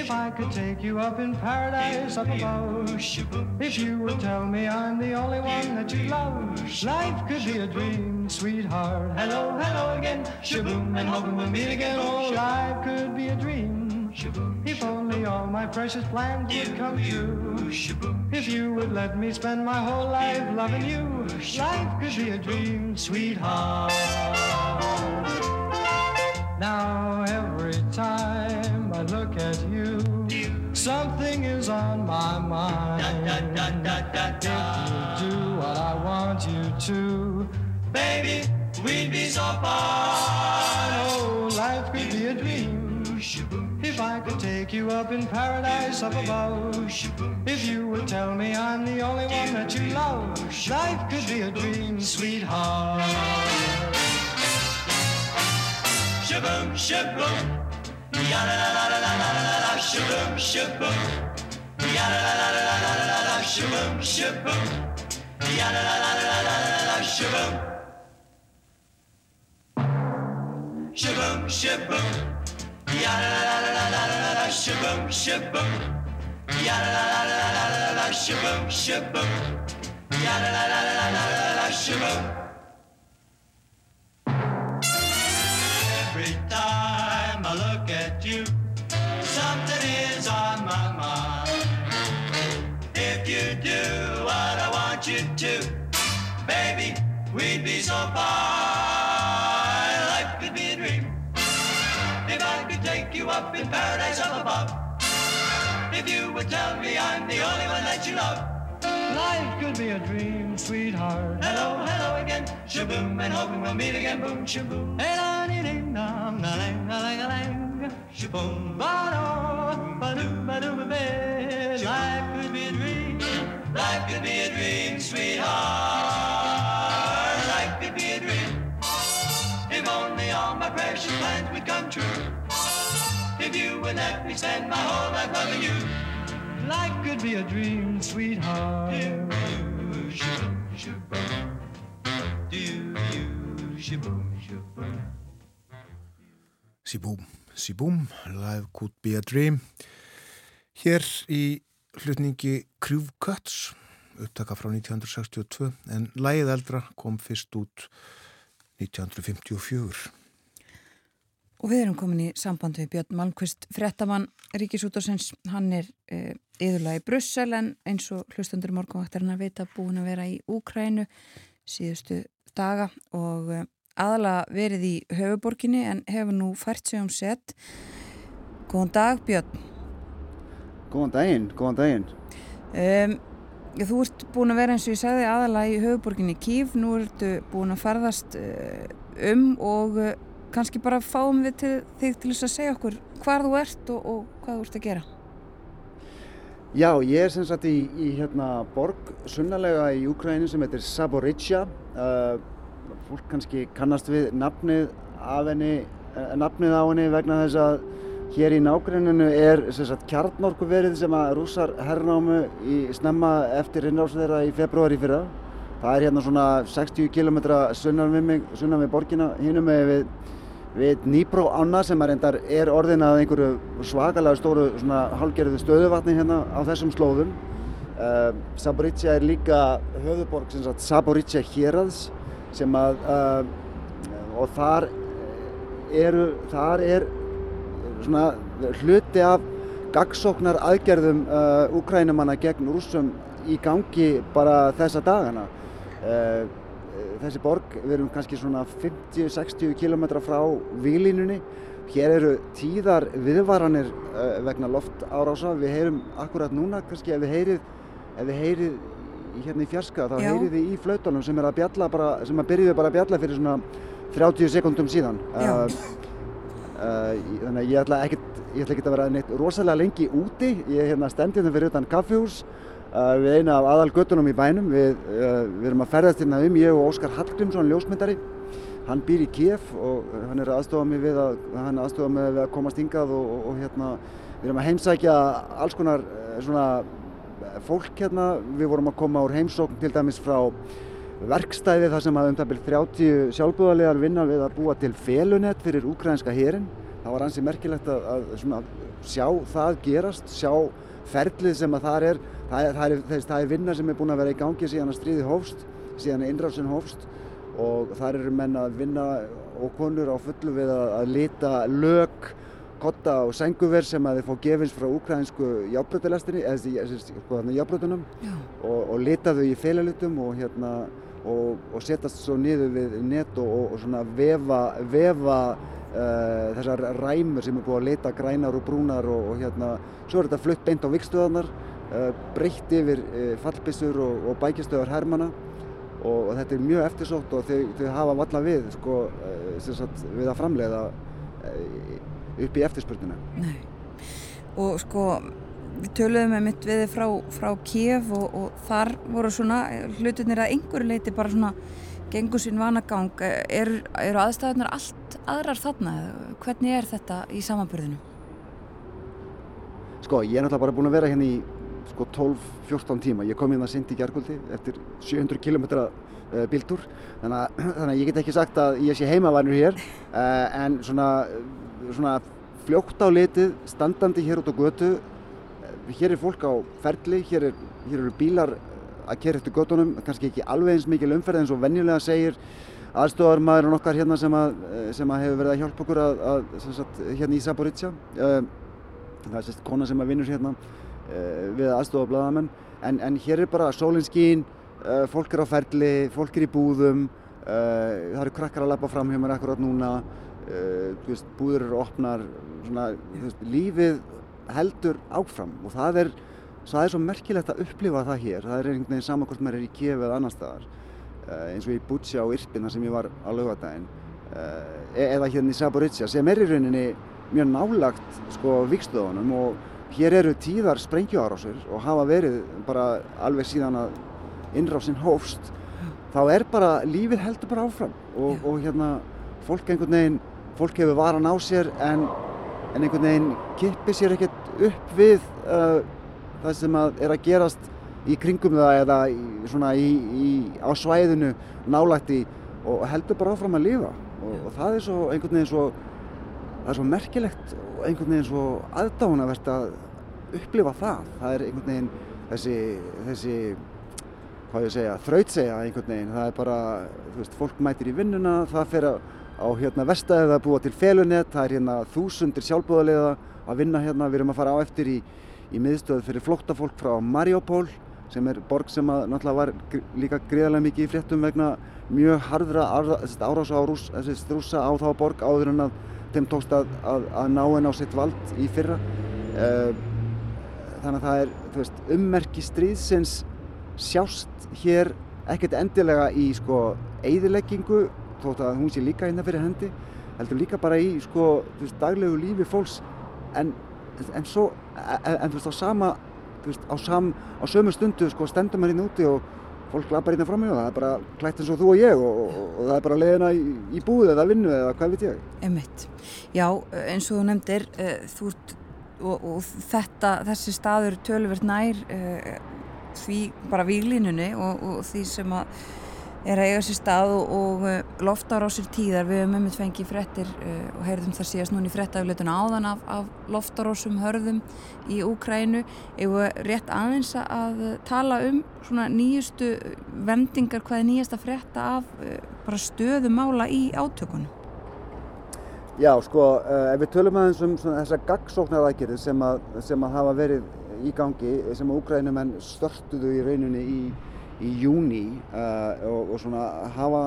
if I could take you up in paradise up above. If you would tell me I'm the only one that you love, life could be a dream, sweetheart. Hello, hello again, shaboom, and hoping we'll meet again. Oh, life could be a dream. If only all my precious plans would come true. If you would let me spend my whole life loving you, life could be a dream, sweetheart. Now every time I look at is on my mind. Da, da, da, if you do what I want you to, baby, we'd be so far. Oh, life could be a dream. If I could take you up in paradise up above, if you would tell me I'm the only one that you love, life could be a dream, sweetheart. Shaboom, shaboom, ya la la la la la la la, shaboom, shaboom. Yada la la la la la la shaboom shaboom. Yada la la la la la la shaboom. Shaboom shaboom. Yada la la la la la la la, shaboom shaboom. Yada la la la la la la la la shaboom. Every time. You do what I want you to, baby, we'd be so fine. Life could be a dream if I could take you up in paradise up above. If you would tell me I'm the only one that you love. Life could be a dream, sweetheart. Hello, hello again, shaboom, and hoping we'll meet again, boom, shaboom. Hey, la, dee, ding, dong, la, lang, la, lang, la, lang, shaboom, ba, do, ba, do, ba, ba, ba. Life Life could be a dream, sweetheart. Life could be a dream. If only all my precious plans would come true. If you would let me spend my whole life loving you. Life could be a dream, sweetheart. Do. Sibúm, Sibúm, Live Could Be a Dream. Hér í hlutningi Krjúf Cuts, upptaka frá 1962, en lægið eldra kom fyrst út 1954. Og við erum komin í samband við Björn Malmqvist, frettamann Ríkisútarsins. Hann er e, yðurlega í Brussel en eins og hlustandur morgunvaktarinn að vita búin að vera í Úkrænu síðustu daga og e, aðalega verið í höfuborginni en hefur nú fært sig um sett. Góðan dag Björn. Góðan daginn, góðan daginn. Um, þú ert búin að vera eins og ég sagði aðalega í höfuborginni Kív. Nú ertu búin að ferðast uh, um og uh, kannski bara fáum við til, þig til þess að segja okkur hvar þú ert og, og hvað þú ert að gera. Já, ég er sem sagt í, í hérna borg sunnalega í Úkræni sem heitir Saboritsja. Uh, fólk kannski kannast við nafnið, henni, nafnið á henni vegna þess að hér í nágrenninu er sagt kjarnorkuverið sem að rússar herrnámu í snemma eftir innrásu þeirra í februari fyrra. Það er hérna svona 60 km sunnan við, mig, sunnan við borgina hinnum með við við Nýbró ána sem er, er orðin að einhverju svakalega stóru hálgerðu stöðuvatni hérna á þessum slóðum. Uh, Saboritsja er líka sagt Saboritsja hérads sem að uh, og þar eru þar er svona hluti af gagsóknar aðgerðum uh, úkrænumanna gegn rússum í gangi bara þessa dagana. þessi borg, við erum kannski svona 50-60 km frá výlínunni. Hér eru tíðar viðvaranir uh, vegna loftárása. Við heyrum akkurat núna kannski ef við heyrið, ef við heyrið hérna í fjarska þá Já. heyrið þið í flautunum sem er að bjalla bara, sem að byrjuðu bara að bjalla fyrir svona 30 sekundum síðan. Ég- þannig að ég ætla ekkert, að vera neitt rosalega lengi úti. Ég hérna stend hérna fyrir utan kaffihús uh, við eina af aðal göttunum í bænum. Við, uh, við erum að ferðast hérna um, ég og Óskar Hallgrímsson, ljósmyndari. Hann býr í Kiev og hann er aðstofa mig við að, hann er aðstofa mig við að komast hingað og, og, og hérna, við erum að heimsækja alls konar eh, svona eh, fólk hérna. Við vorum að koma úr heimsókn til dæmis frá verkstæði þar sem að um það byrð 30 sjálfbúðarlegar vinna við að búa til felunet fyrir úkrænska herin. Það var ansi merkilegt að, að svona, sjá það gerast, sjá ferlið sem að það er. Það er, það er, þess, það er vinna sem er búin að vera í gangi síðan að stríði hófst, síðan að innrásin hófst og þar eru menn að vinna og konur á fullu við að, að lita lög, kotta og senguver sem að þeir fá gefins frá úkrænsku jábröðulestinni, eða þessi sko, jábröðunum Já. og, og lita þau í felalutum og, hérna, og, og setjast svo niður við net og, og, svona vefa, vefa uh, þessar ræmur sem er búið að lita grænar og brúnar og, og hérna, svo er þetta flutt beint á vikstöðarnar, uh, breytt yfir uh, fallbissur og, bækistöðar hermana og, þetta er mjög eftirsótt og þau, þau hafa valla við, sko, sagt, við að framleiða upp í eftirspurnina. Nei. Og sko, við töluðum með mitt við frá, frá Kiev og, og þar voru svona hlutinir að einhverju leiti bara svona gengur sín vanagang. Er, eru aðstæðunar allt aðrar þarna? Hvernig er þetta í samanbyrðinu? Sko, ég er náttúrulega bara búinn að vera hérna í sko 12-14 tíma. Ég kom hérna sint í gerguldi eftir 700 km uh, bíltúr. Þannig að, þannig að ég get ekki sagt að ég sé heimavænur hér. Uh, en svona, svona fljótt á litið, standandi hér út á götu. Hér er fólk á ferli, hér, er, hér eru bílar að kera eftir götunum. Kannski ekki alveg eins mikil umferð eins og venjulega segir aðstofarmaðurinn okkar hérna sem að, sem að hefur verið að hjálpa okkur að, að sagt, hérna í Saborítsja. Uh, það er sérst kona sem að vinnur hérna við aðstofa bladamenn en, en hér er bara sólinn skín uh, fólk er á ferli, fólk er í búðum það eru krakkar að lappa fram hjá mér akkurat núna búður eru opnar svona, veist, lífið heldur áfram og það er það er svo merkilegt að upplifa það hér. Það er einhvern veginn sama hvort maður er í Kiev eða annar staðar uh, eins og í Butja og Irpin þar sem ég var á laugadaginn uh, eða hérna í Saborítsja sem er í rauninni mjög nálagt sko vikstöðunum og hér eru tíðar sprengjuárásir og hafa verið bara alveg síðan að innrásin hófst. Þá er bara, lífið heldur bara áfram og, og hérna fólk einhvern veginn, fólk hefur varan á sér en, en einhvern veginn kippir sér ekkert upp við uh, það sem að er að gerast í kringum það eða í, svona í, í, á svæðinu nálægt í og heldur bara áfram að lifa og, og það er svo einhvern veginn svo það er svo merkilegt og einhvern veginn svo aðdáunavert að upplifa það. Það er einhvern veginn þessi, þessi hvað ég að segja, þrautsegja einhvern veginn. Það er bara, þú veist, fólk mætir í vinnuna, það fer á, á hérna vestæðið að búa til felunett, það er hérna þúsundir sjálfbúðarlega að vinna hérna, við erum að fara á eftir í, í miðstöð fyrir flóttafólk frá Mariupol sem er borg sem að náttúrulega var gr líka gríðarlega mikið í fréttum vegna mjög harðra árása á rús, rúsa á þá borg áður en að þeim tókst að, að, að ná henn á sitt vald í fyrra. Uh, þannig að það er, veist, ummerki stríðsins sjást hér ekkert endilega í sko eigðileggingu þótt að hún sé líka hérna fyrir hendi heldur líka bara í sko veist, daglegu lífi fólks en, en svo, en, en þú veist á sama veist, á, sam, á sömu stundu sko stendur maður hérna úti og fólk lappar hérna fram í og það er bara klætt eins og þú og ég og, og, og það er bara leiðina í, í búið eða vinnu eða hvað veit ég Emitt. Já, eins og þú nefndir uh, þú ert og, og þetta, þessi staður töluvert nær uh, því bara výglínunni og, og því sem að er að eiga sér stað og, og loftar á sér tíðar. Við höfum einmitt fengið fréttir uh, og heyrðum það síðast núna í fréttaflutuna áðan af, af loftarósum hörðum í Úkrænu eða rétt aðeins að tala um svona nýjustu vendingar hvað er nýjasta frétta af uh, bara stöðumála í átökunum? Já, sko, uh, ef við tölum aðeins um þessar gaggsóknarækjirði sem, að, sem að hafa verið í gangi, sem að úgrænumenn störtuðu í rauninni í, í júni uh, og, og svona hafa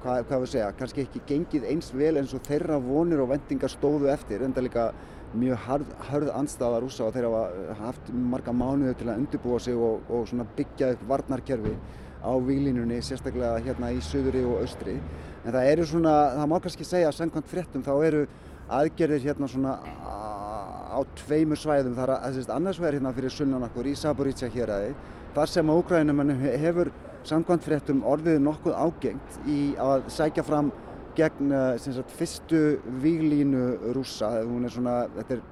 hvað, hvað við segja, kannski ekki gengið eins vel eins og þeirra vonir og vendingar stóðu eftir, enda líka mjög harð, harð anstaða rúsa og þeir hafa haft marga mánuði til að undirbúa sig og, og svona byggja upp varnarkerfi á výlínunni, sérstaklega hérna í söðuri og austri. En það eru svona, það má kannski segja að samkvæmt fréttum þá eru aðgerðir hérna svona á tveimur svæðum. Það er að, að annars vegar hérna fyrir sunnan okkur í Saborítsja héræði, þar sem að Úkrænum hefur samkvæmt fréttum orðið nokkuð ágengt í að sækja fram gegn sagt, fyrstu výlínu rúsa. Er svona, er,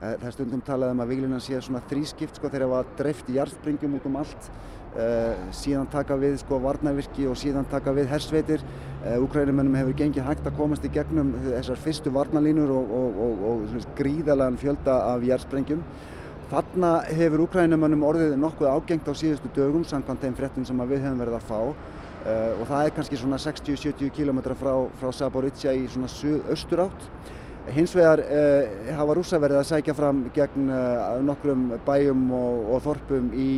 það er stundum talað um að výlínan sé þrískipt sko þegar það var dreift í jarðspringjum út um allt. Uh, síðan taka við sko varnarvirki og síðan taka við hersveitir. Úkrænumennum hefur gengið hægt að komast í gegnum þessar fyrstu varnarlínur og, og, og, og gríðarlegan fjölda af jarðsprengjum. Þarna hefur Úkrænumennum orðið nokkuð ágengt á síðustu dögum samkvæmt þeim fréttum sem við hefum verið að fá uh, og það er kannski svona 60-70 km frá, frá Saborítsja í svona austur átt. Hins vegar hafa rúsa verið að sækja fram gegn nokkrum bæjum og þorpum í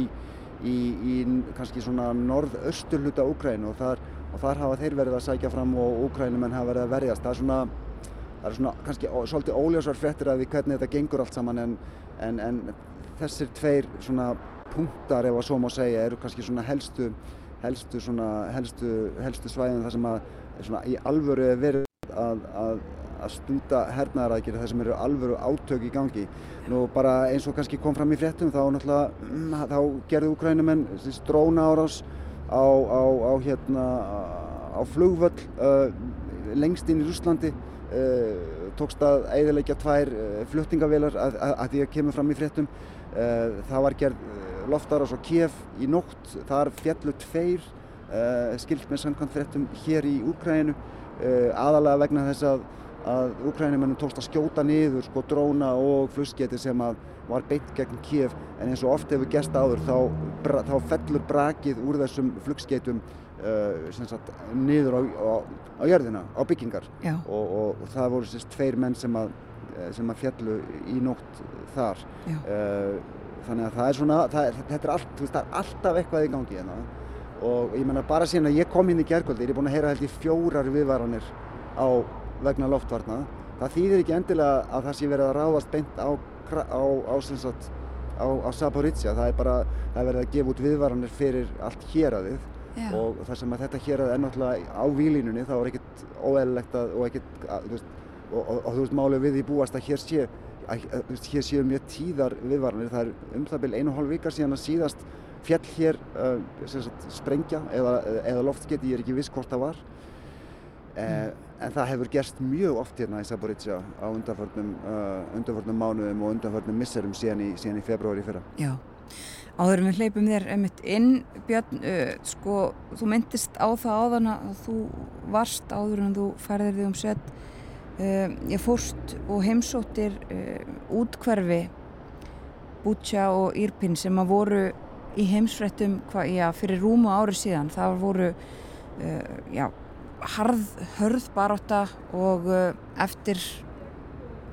í, í kannski svona norð-östur hluta Úkrænu og og þar hafa þeir verið að sækja fram og Úkrænumenn hafa verið að verjast. Það er svona, það er svona kannski svolítið óljósar frettir að því hvernig þetta gengur allt saman en, en, en þessir tveir svona punktar ef að svo má segja eru kannski svona helstu, helstu, svona, helstu, helstu svæðin þar sem að svona, í alvöru verið að, að að stúta hernaðarækir þar sem eru alvöru átök í gangi. Nú bara eins og kannski kom fram í fréttum þá náttúrulega mm, þá gerðu Ukrænumenn dróna árás á, á, á, hérna, á flugvöll uh, lengst inn í Rúslandi uh, tókst að eiðilegja tvær uh, fluttingavélar að, að, að því að kemur fram í fréttum. Uh, það var gerð loftárás á Kiev í nótt, þar fjallu tveir skilt með samkvæmt fréttum hér í Úkrænu aðalega vegna þess að að Ukrænumennum tókst að skjóta niður sko dróna og flugsketi sem að var beint gegn Kiev. En eins og oft hefur gæst áður þá, þá fellur brakið úr þessum flugsketum uh, sagt, niður á, á, á jörðina, á byggingar. Og, og, og það voru sérst tveir menn sem að, sem að fjallu í nótt þar. Uh, þannig að það er svona, það þetta er, allt, veist, er alltaf eitthvað í gangi hérna. Og ég menna bara síðan að ég kom inn í gergöldi, ég er búin að heyra held í fjórar viðvaranir á vegna loftvarna. Það þýðir ekki endilega að það sé verið að ráðast beint á, á, á, á, á Saporizia. Það er bara, það er verið að gefa út viðvaranir fyrir allt héræðið Já. og þar sem að þetta héræð er náttúrulega á výlínunni þá er ekkert óeðlilegt að, og ekkert, veist, og, og, og þú veist málið við í búast að hér sé, að, að hér séu mjög tíðar viðvaranir. Það er um það byrj einu hálf vikar síðan að síðast fjall hér uh, sagt, sprengja eða, eða loftsketi, ég er ekki viss hvort það var. Eh, en það hefur gerst mjög oft hérna í Saborítsja á undanförnum, uh, undanförnum mánuðum og undanförnum misserum síðan í, síðan í februari fyrra. Já, áðurum við hleypum þér einmitt inn, Björn, uh, sko, þú myndist á það áðan að þú varst áður en þú færðir þig um sett, uh, ég fórst og heimsóttir útkverfi Bútsja og Írpinn sem að voru í heimsfrettum hva, já, fyrir rúmu ári síðan, það voru, já, harð, hörð baróta og uh, eftir,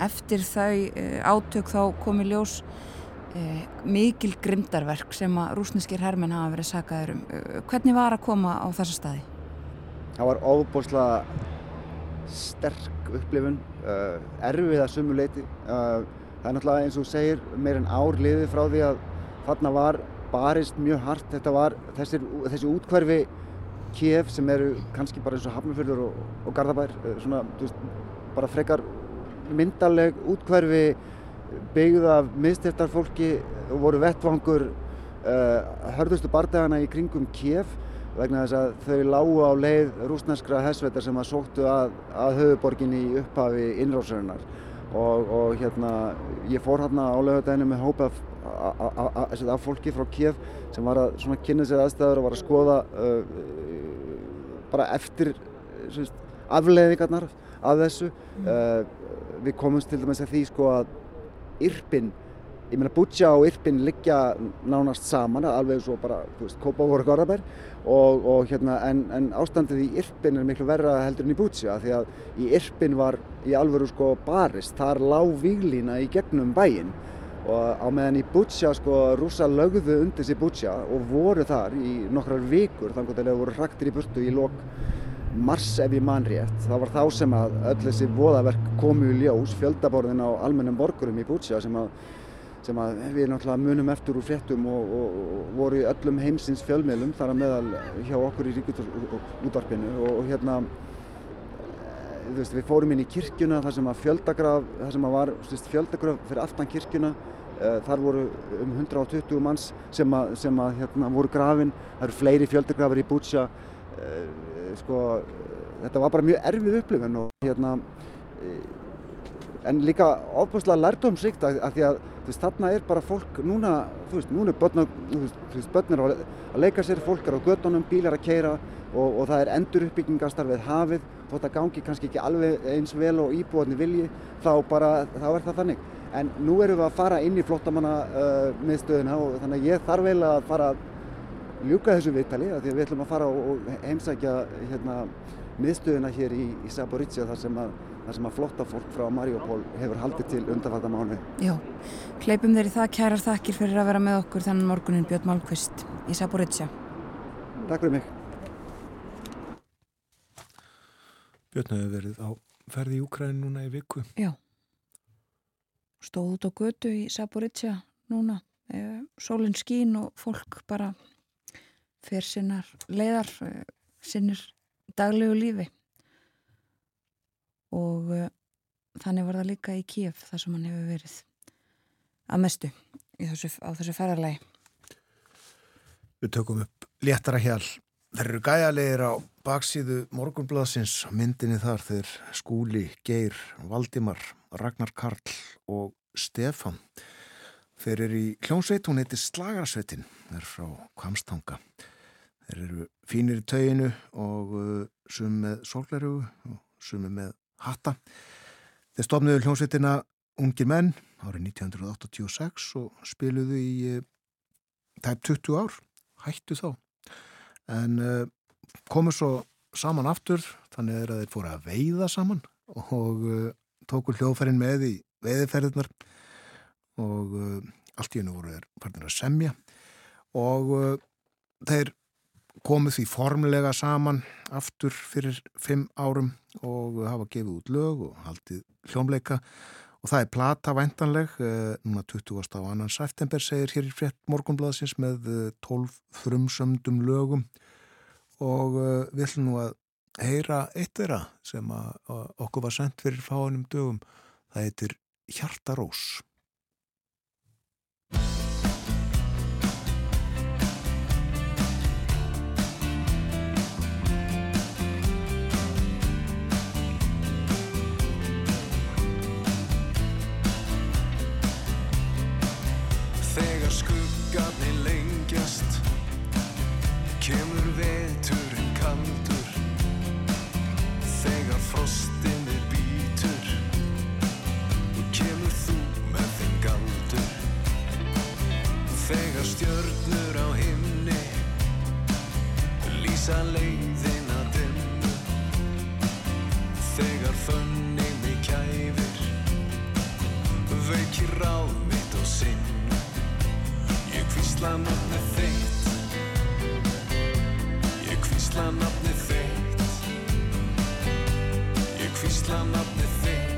eftir þau uh, átök þá komi ljós uh, mikil grindarverk sem að rúsneskir hermenn hafa verið sagaður um. Hvernig var að koma á þessa staði? Það var óbúslega sterk upplifun, erfið að sumuleiti. Það er náttúrulega eins og segir meir en ár liði frá því að þarna var barist mjög hart. Þetta var þessir, þessi útkverfi Kiev sem eru kannski bara eins og Hafnarfjörður og, og Garðabær eh, svona, veist, bara frekar myndaleg útkverfi byggð af miðstiftarfólki og voru vettvangur uh, hörðustu bardagana í kringum Kiev vegna þess að þau lágu á leið rúsneskra hessvetar sem að sóttu að, að höfuborginni í upphafi innrásarinnar og, og hérna ég fór hérna á lögadaginu með hópa af, fólki frá Kiev sem var að kynna sér aðstæður og var að skoða uh, bara eftir afleiðingarnar af þessu mm. uh, við komumst til dæmis að því sko að Irpin, ég meina Butja og Irpin liggja nánast saman alveg svo bara, þú veist, Kópavóra Gorabær og, og hérna en, en ástandið í Irpin er miklu verra heldur en í Butja því að í Irpin var í alvöru sko barist, þar lág výlína í gegnum bæinn. Og á meðan í Butja sko rúsa lögðu undir sér Butja og voru þar í nokkrar vikur þannig að þeir voru hraktir í burtu í lok mars ef ég man rétt það var þá sem að öll þessi voðaverk komu í ljós fjöldaborðin á almennum borgurum í Butja sem sem að við náttúrulega munum eftir úr fréttum og, og, og voru í öllum heimsins fjölmiðlum þar að meðal hjá okkur í ríkutúrútvarpinu og, og hérna þú veist, við fórum inn í kirkjuna þar sem að fjöldagraf, þar sem að var veist, fjöldagraf fyrir aftan kirkjuna uh, þar voru um 120 manns sem að, sem að hérna, voru grafin. Það eru fleiri fjöldagrafir í Bútsja uh, sko, þetta var bara mjög erfið upplifun og hérna en líka ofbúslega lærdomsrikt að því að veist, þarna er bara fólk núna, þú veist, núna er börn, þú veist, þú veist, börn er að, leika sér, fólk er á göttunum, bílar að keira og, og það er endur uppbyggingastarfið hafið, þótt að gangi kannski ekki alveg eins vel og íbúðarnir vilji, þá bara, þá er það þannig. En nú erum við að fara inn í flottamanna uh, miðstöðuna og þannig að ég þarf vel að fara ljúka þessu viðtali, af því að við ætlum að fara og, heimsækja hérna, miðstöðuna hér í, í Saborítsja þar sem að þar sem að flotta fólk frá Mariupol hefur haldið til undanfæta mánu. Já, hleypum þeir í það kærar þakkir fyrir að vera með okkur þannig morgunin Björn Málkvist í Saborítsja. Takk fyrir mig. Björn hefur verið á ferði í Úkræn núna í viku. Já, stóð út á götu í Saborítsja núna. Eh, sólinn skín og fólk bara fer sinnar leiðar, eh, sinnir daglegu lífi. Og uh, þannig var það líka í Kíf þar sem hann hefur verið að mestu þessu, á þessu ferðarlegi. Við tökum upp léttara hjál. Þeir eru gæjalegir á baksíðu morgunbladsins myndinni þar þeir Skúli, Geir, Valdimar, Ragnar Karl og Stefan. Þeir eru í hljónsveit, hún heitir Slagarsveitin, þeir eru frá Kvamstanga. Þeir eru fínir í tauginu og uh, sum með sólgleru og sum með hatta. Þeir stofnuðu hljónsveitina Ungir menn árið 1986 og spiluðu í uh, tæp 20 ár, hættu þá. En uh, komu svo saman aftur, þannig að þeir fóru að veiða saman og tóku hljóðferðin með í veiðferðirnar og allt í hennu voru þeir farnir að semja og þeir komu því formlega saman aftur fyrir fimm árum og hafa gefið út lög og haldið hljómleika. Og það er plata væntanleg uh, núna 20. á annan september segir hér í frétt morgunblaðsins með 12 frumsömdum lögum. Og uh, við ætlum nú að heyra eitt þeirra sem okkur var sendt fyrir fáinum dögum. Það heitir Hjartarós Þegar skuggarnir lengjast Kemur veturinn kaldur Þegar frostin er bítur Kemur þú með þinn galdur. Þegar stjörnur á himni Lýsa leiðina dimmu Þegar fönnig mig kæfir Veikir ráð mitt og sinn Ég kvísla nafnið þitt. Ég kvísla nafnið þitt. Ég kvísla nafnið þitt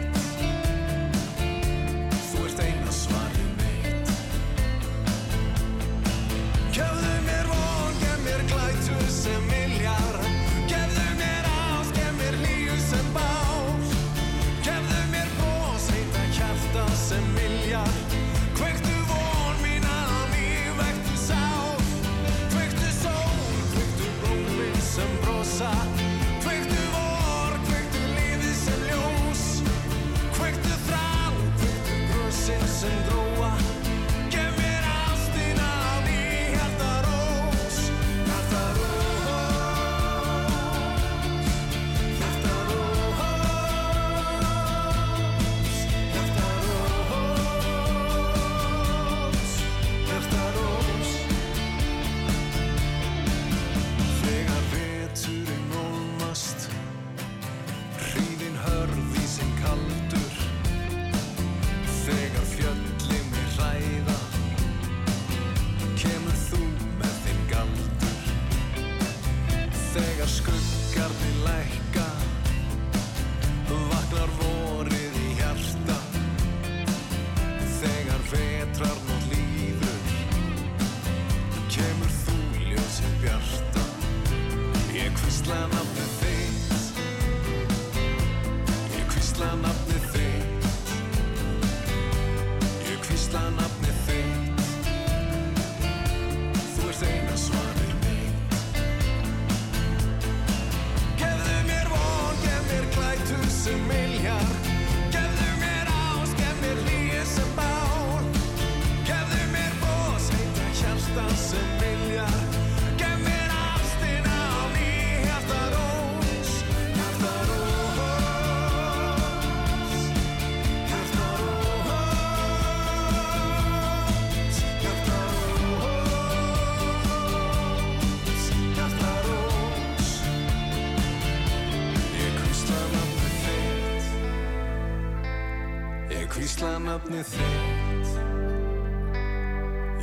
nafnið þitt.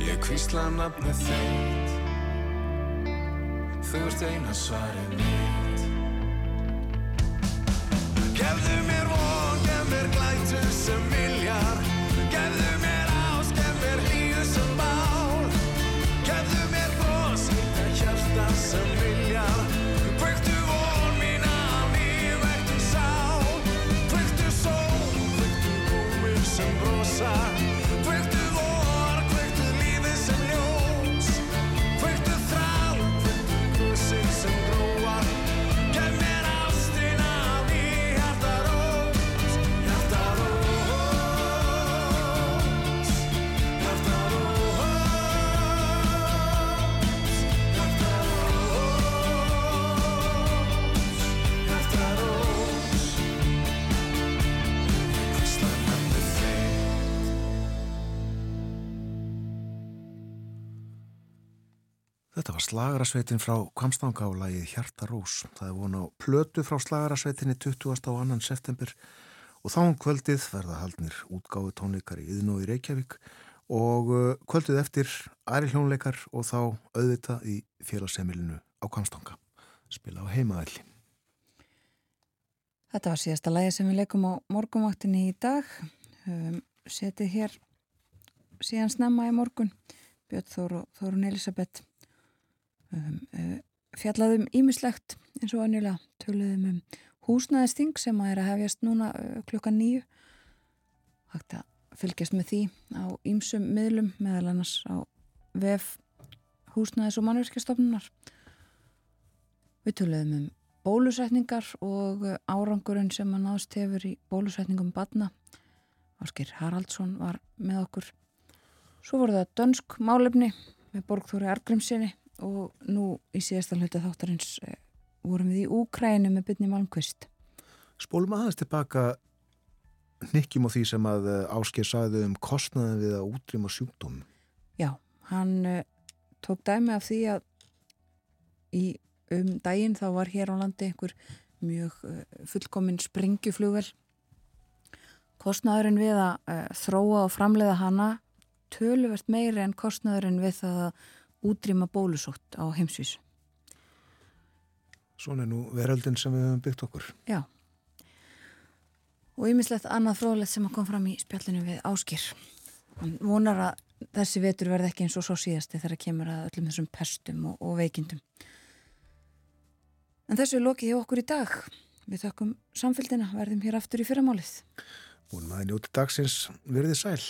Ég kvísla nafnið þitt. Þú ert eina svarið mitt. Gefðu mér von, slagarasveitin frá Kvamstanga á lagið Hjarta Rós. Það er von á plötu frá slagarasveitinni 20. á annan september og þá um kvöldið verða haldnir útgáðu tónleikar í Yðnó í Reykjavík og uh, kvöldið eftir æri hljónleikar og þá auðvita í félagsemilinu á Kvamstanga. Spila á heimaðalli. Þetta var síðasta lægi sem við leikum á morgunvaktinni í dag. Um, setið hér síðan snemma í morgun. Björn Þór og Þórun Elisabeth fjallaðum ímislegt eins og anjulega töluðum um húsnæðisting sem að er að hefjast núna uh, klukkan nýju. Hægt að fylgjast með því á ímsum miðlum meðal annars á vef húsnæðis og mannverkjastofnunar. Við töluðum um bólusetningar og uh, árangurinn sem að náðst hefur í bólusetningum badna. Áskir Haraldsson var með okkur. Svo voru það dönsk málefni með Borgþóri Argrimsinni og nú í síðasta hluta þáttarins eh, vorum við í Úkrænu með byrni Malmqvist. Spólum aðeins tilbaka nikkjum á því sem að Ásker sagði um kostnaðin við að útrýma sjúkdóm. Já, hann uh, tók dæmi af því að í um daginn þá var hér á landi einhver mjög uh, fullkomin springjuflugvel. Kostnaðurinn við að þróa og framleiða hana töluvert meiri en kostnaðurinn við það að útrýma bólusótt á heimsvísu. Svona er nú veröldin sem við höfum byggt okkur. Já. Og ymislegt annað fróðlegt sem að kom fram í spjallinu við Áskir. Hann vonar að þessi vetur verði ekki eins og svo síðasti þegar kemur að öllum þessum pestum og, og veikindum. En þessu er lokið hjá okkur í dag. Við þökkum samfélgina, verðum hér aftur í fyrramálið. Búin maður njóti dagsins, verðið sæl.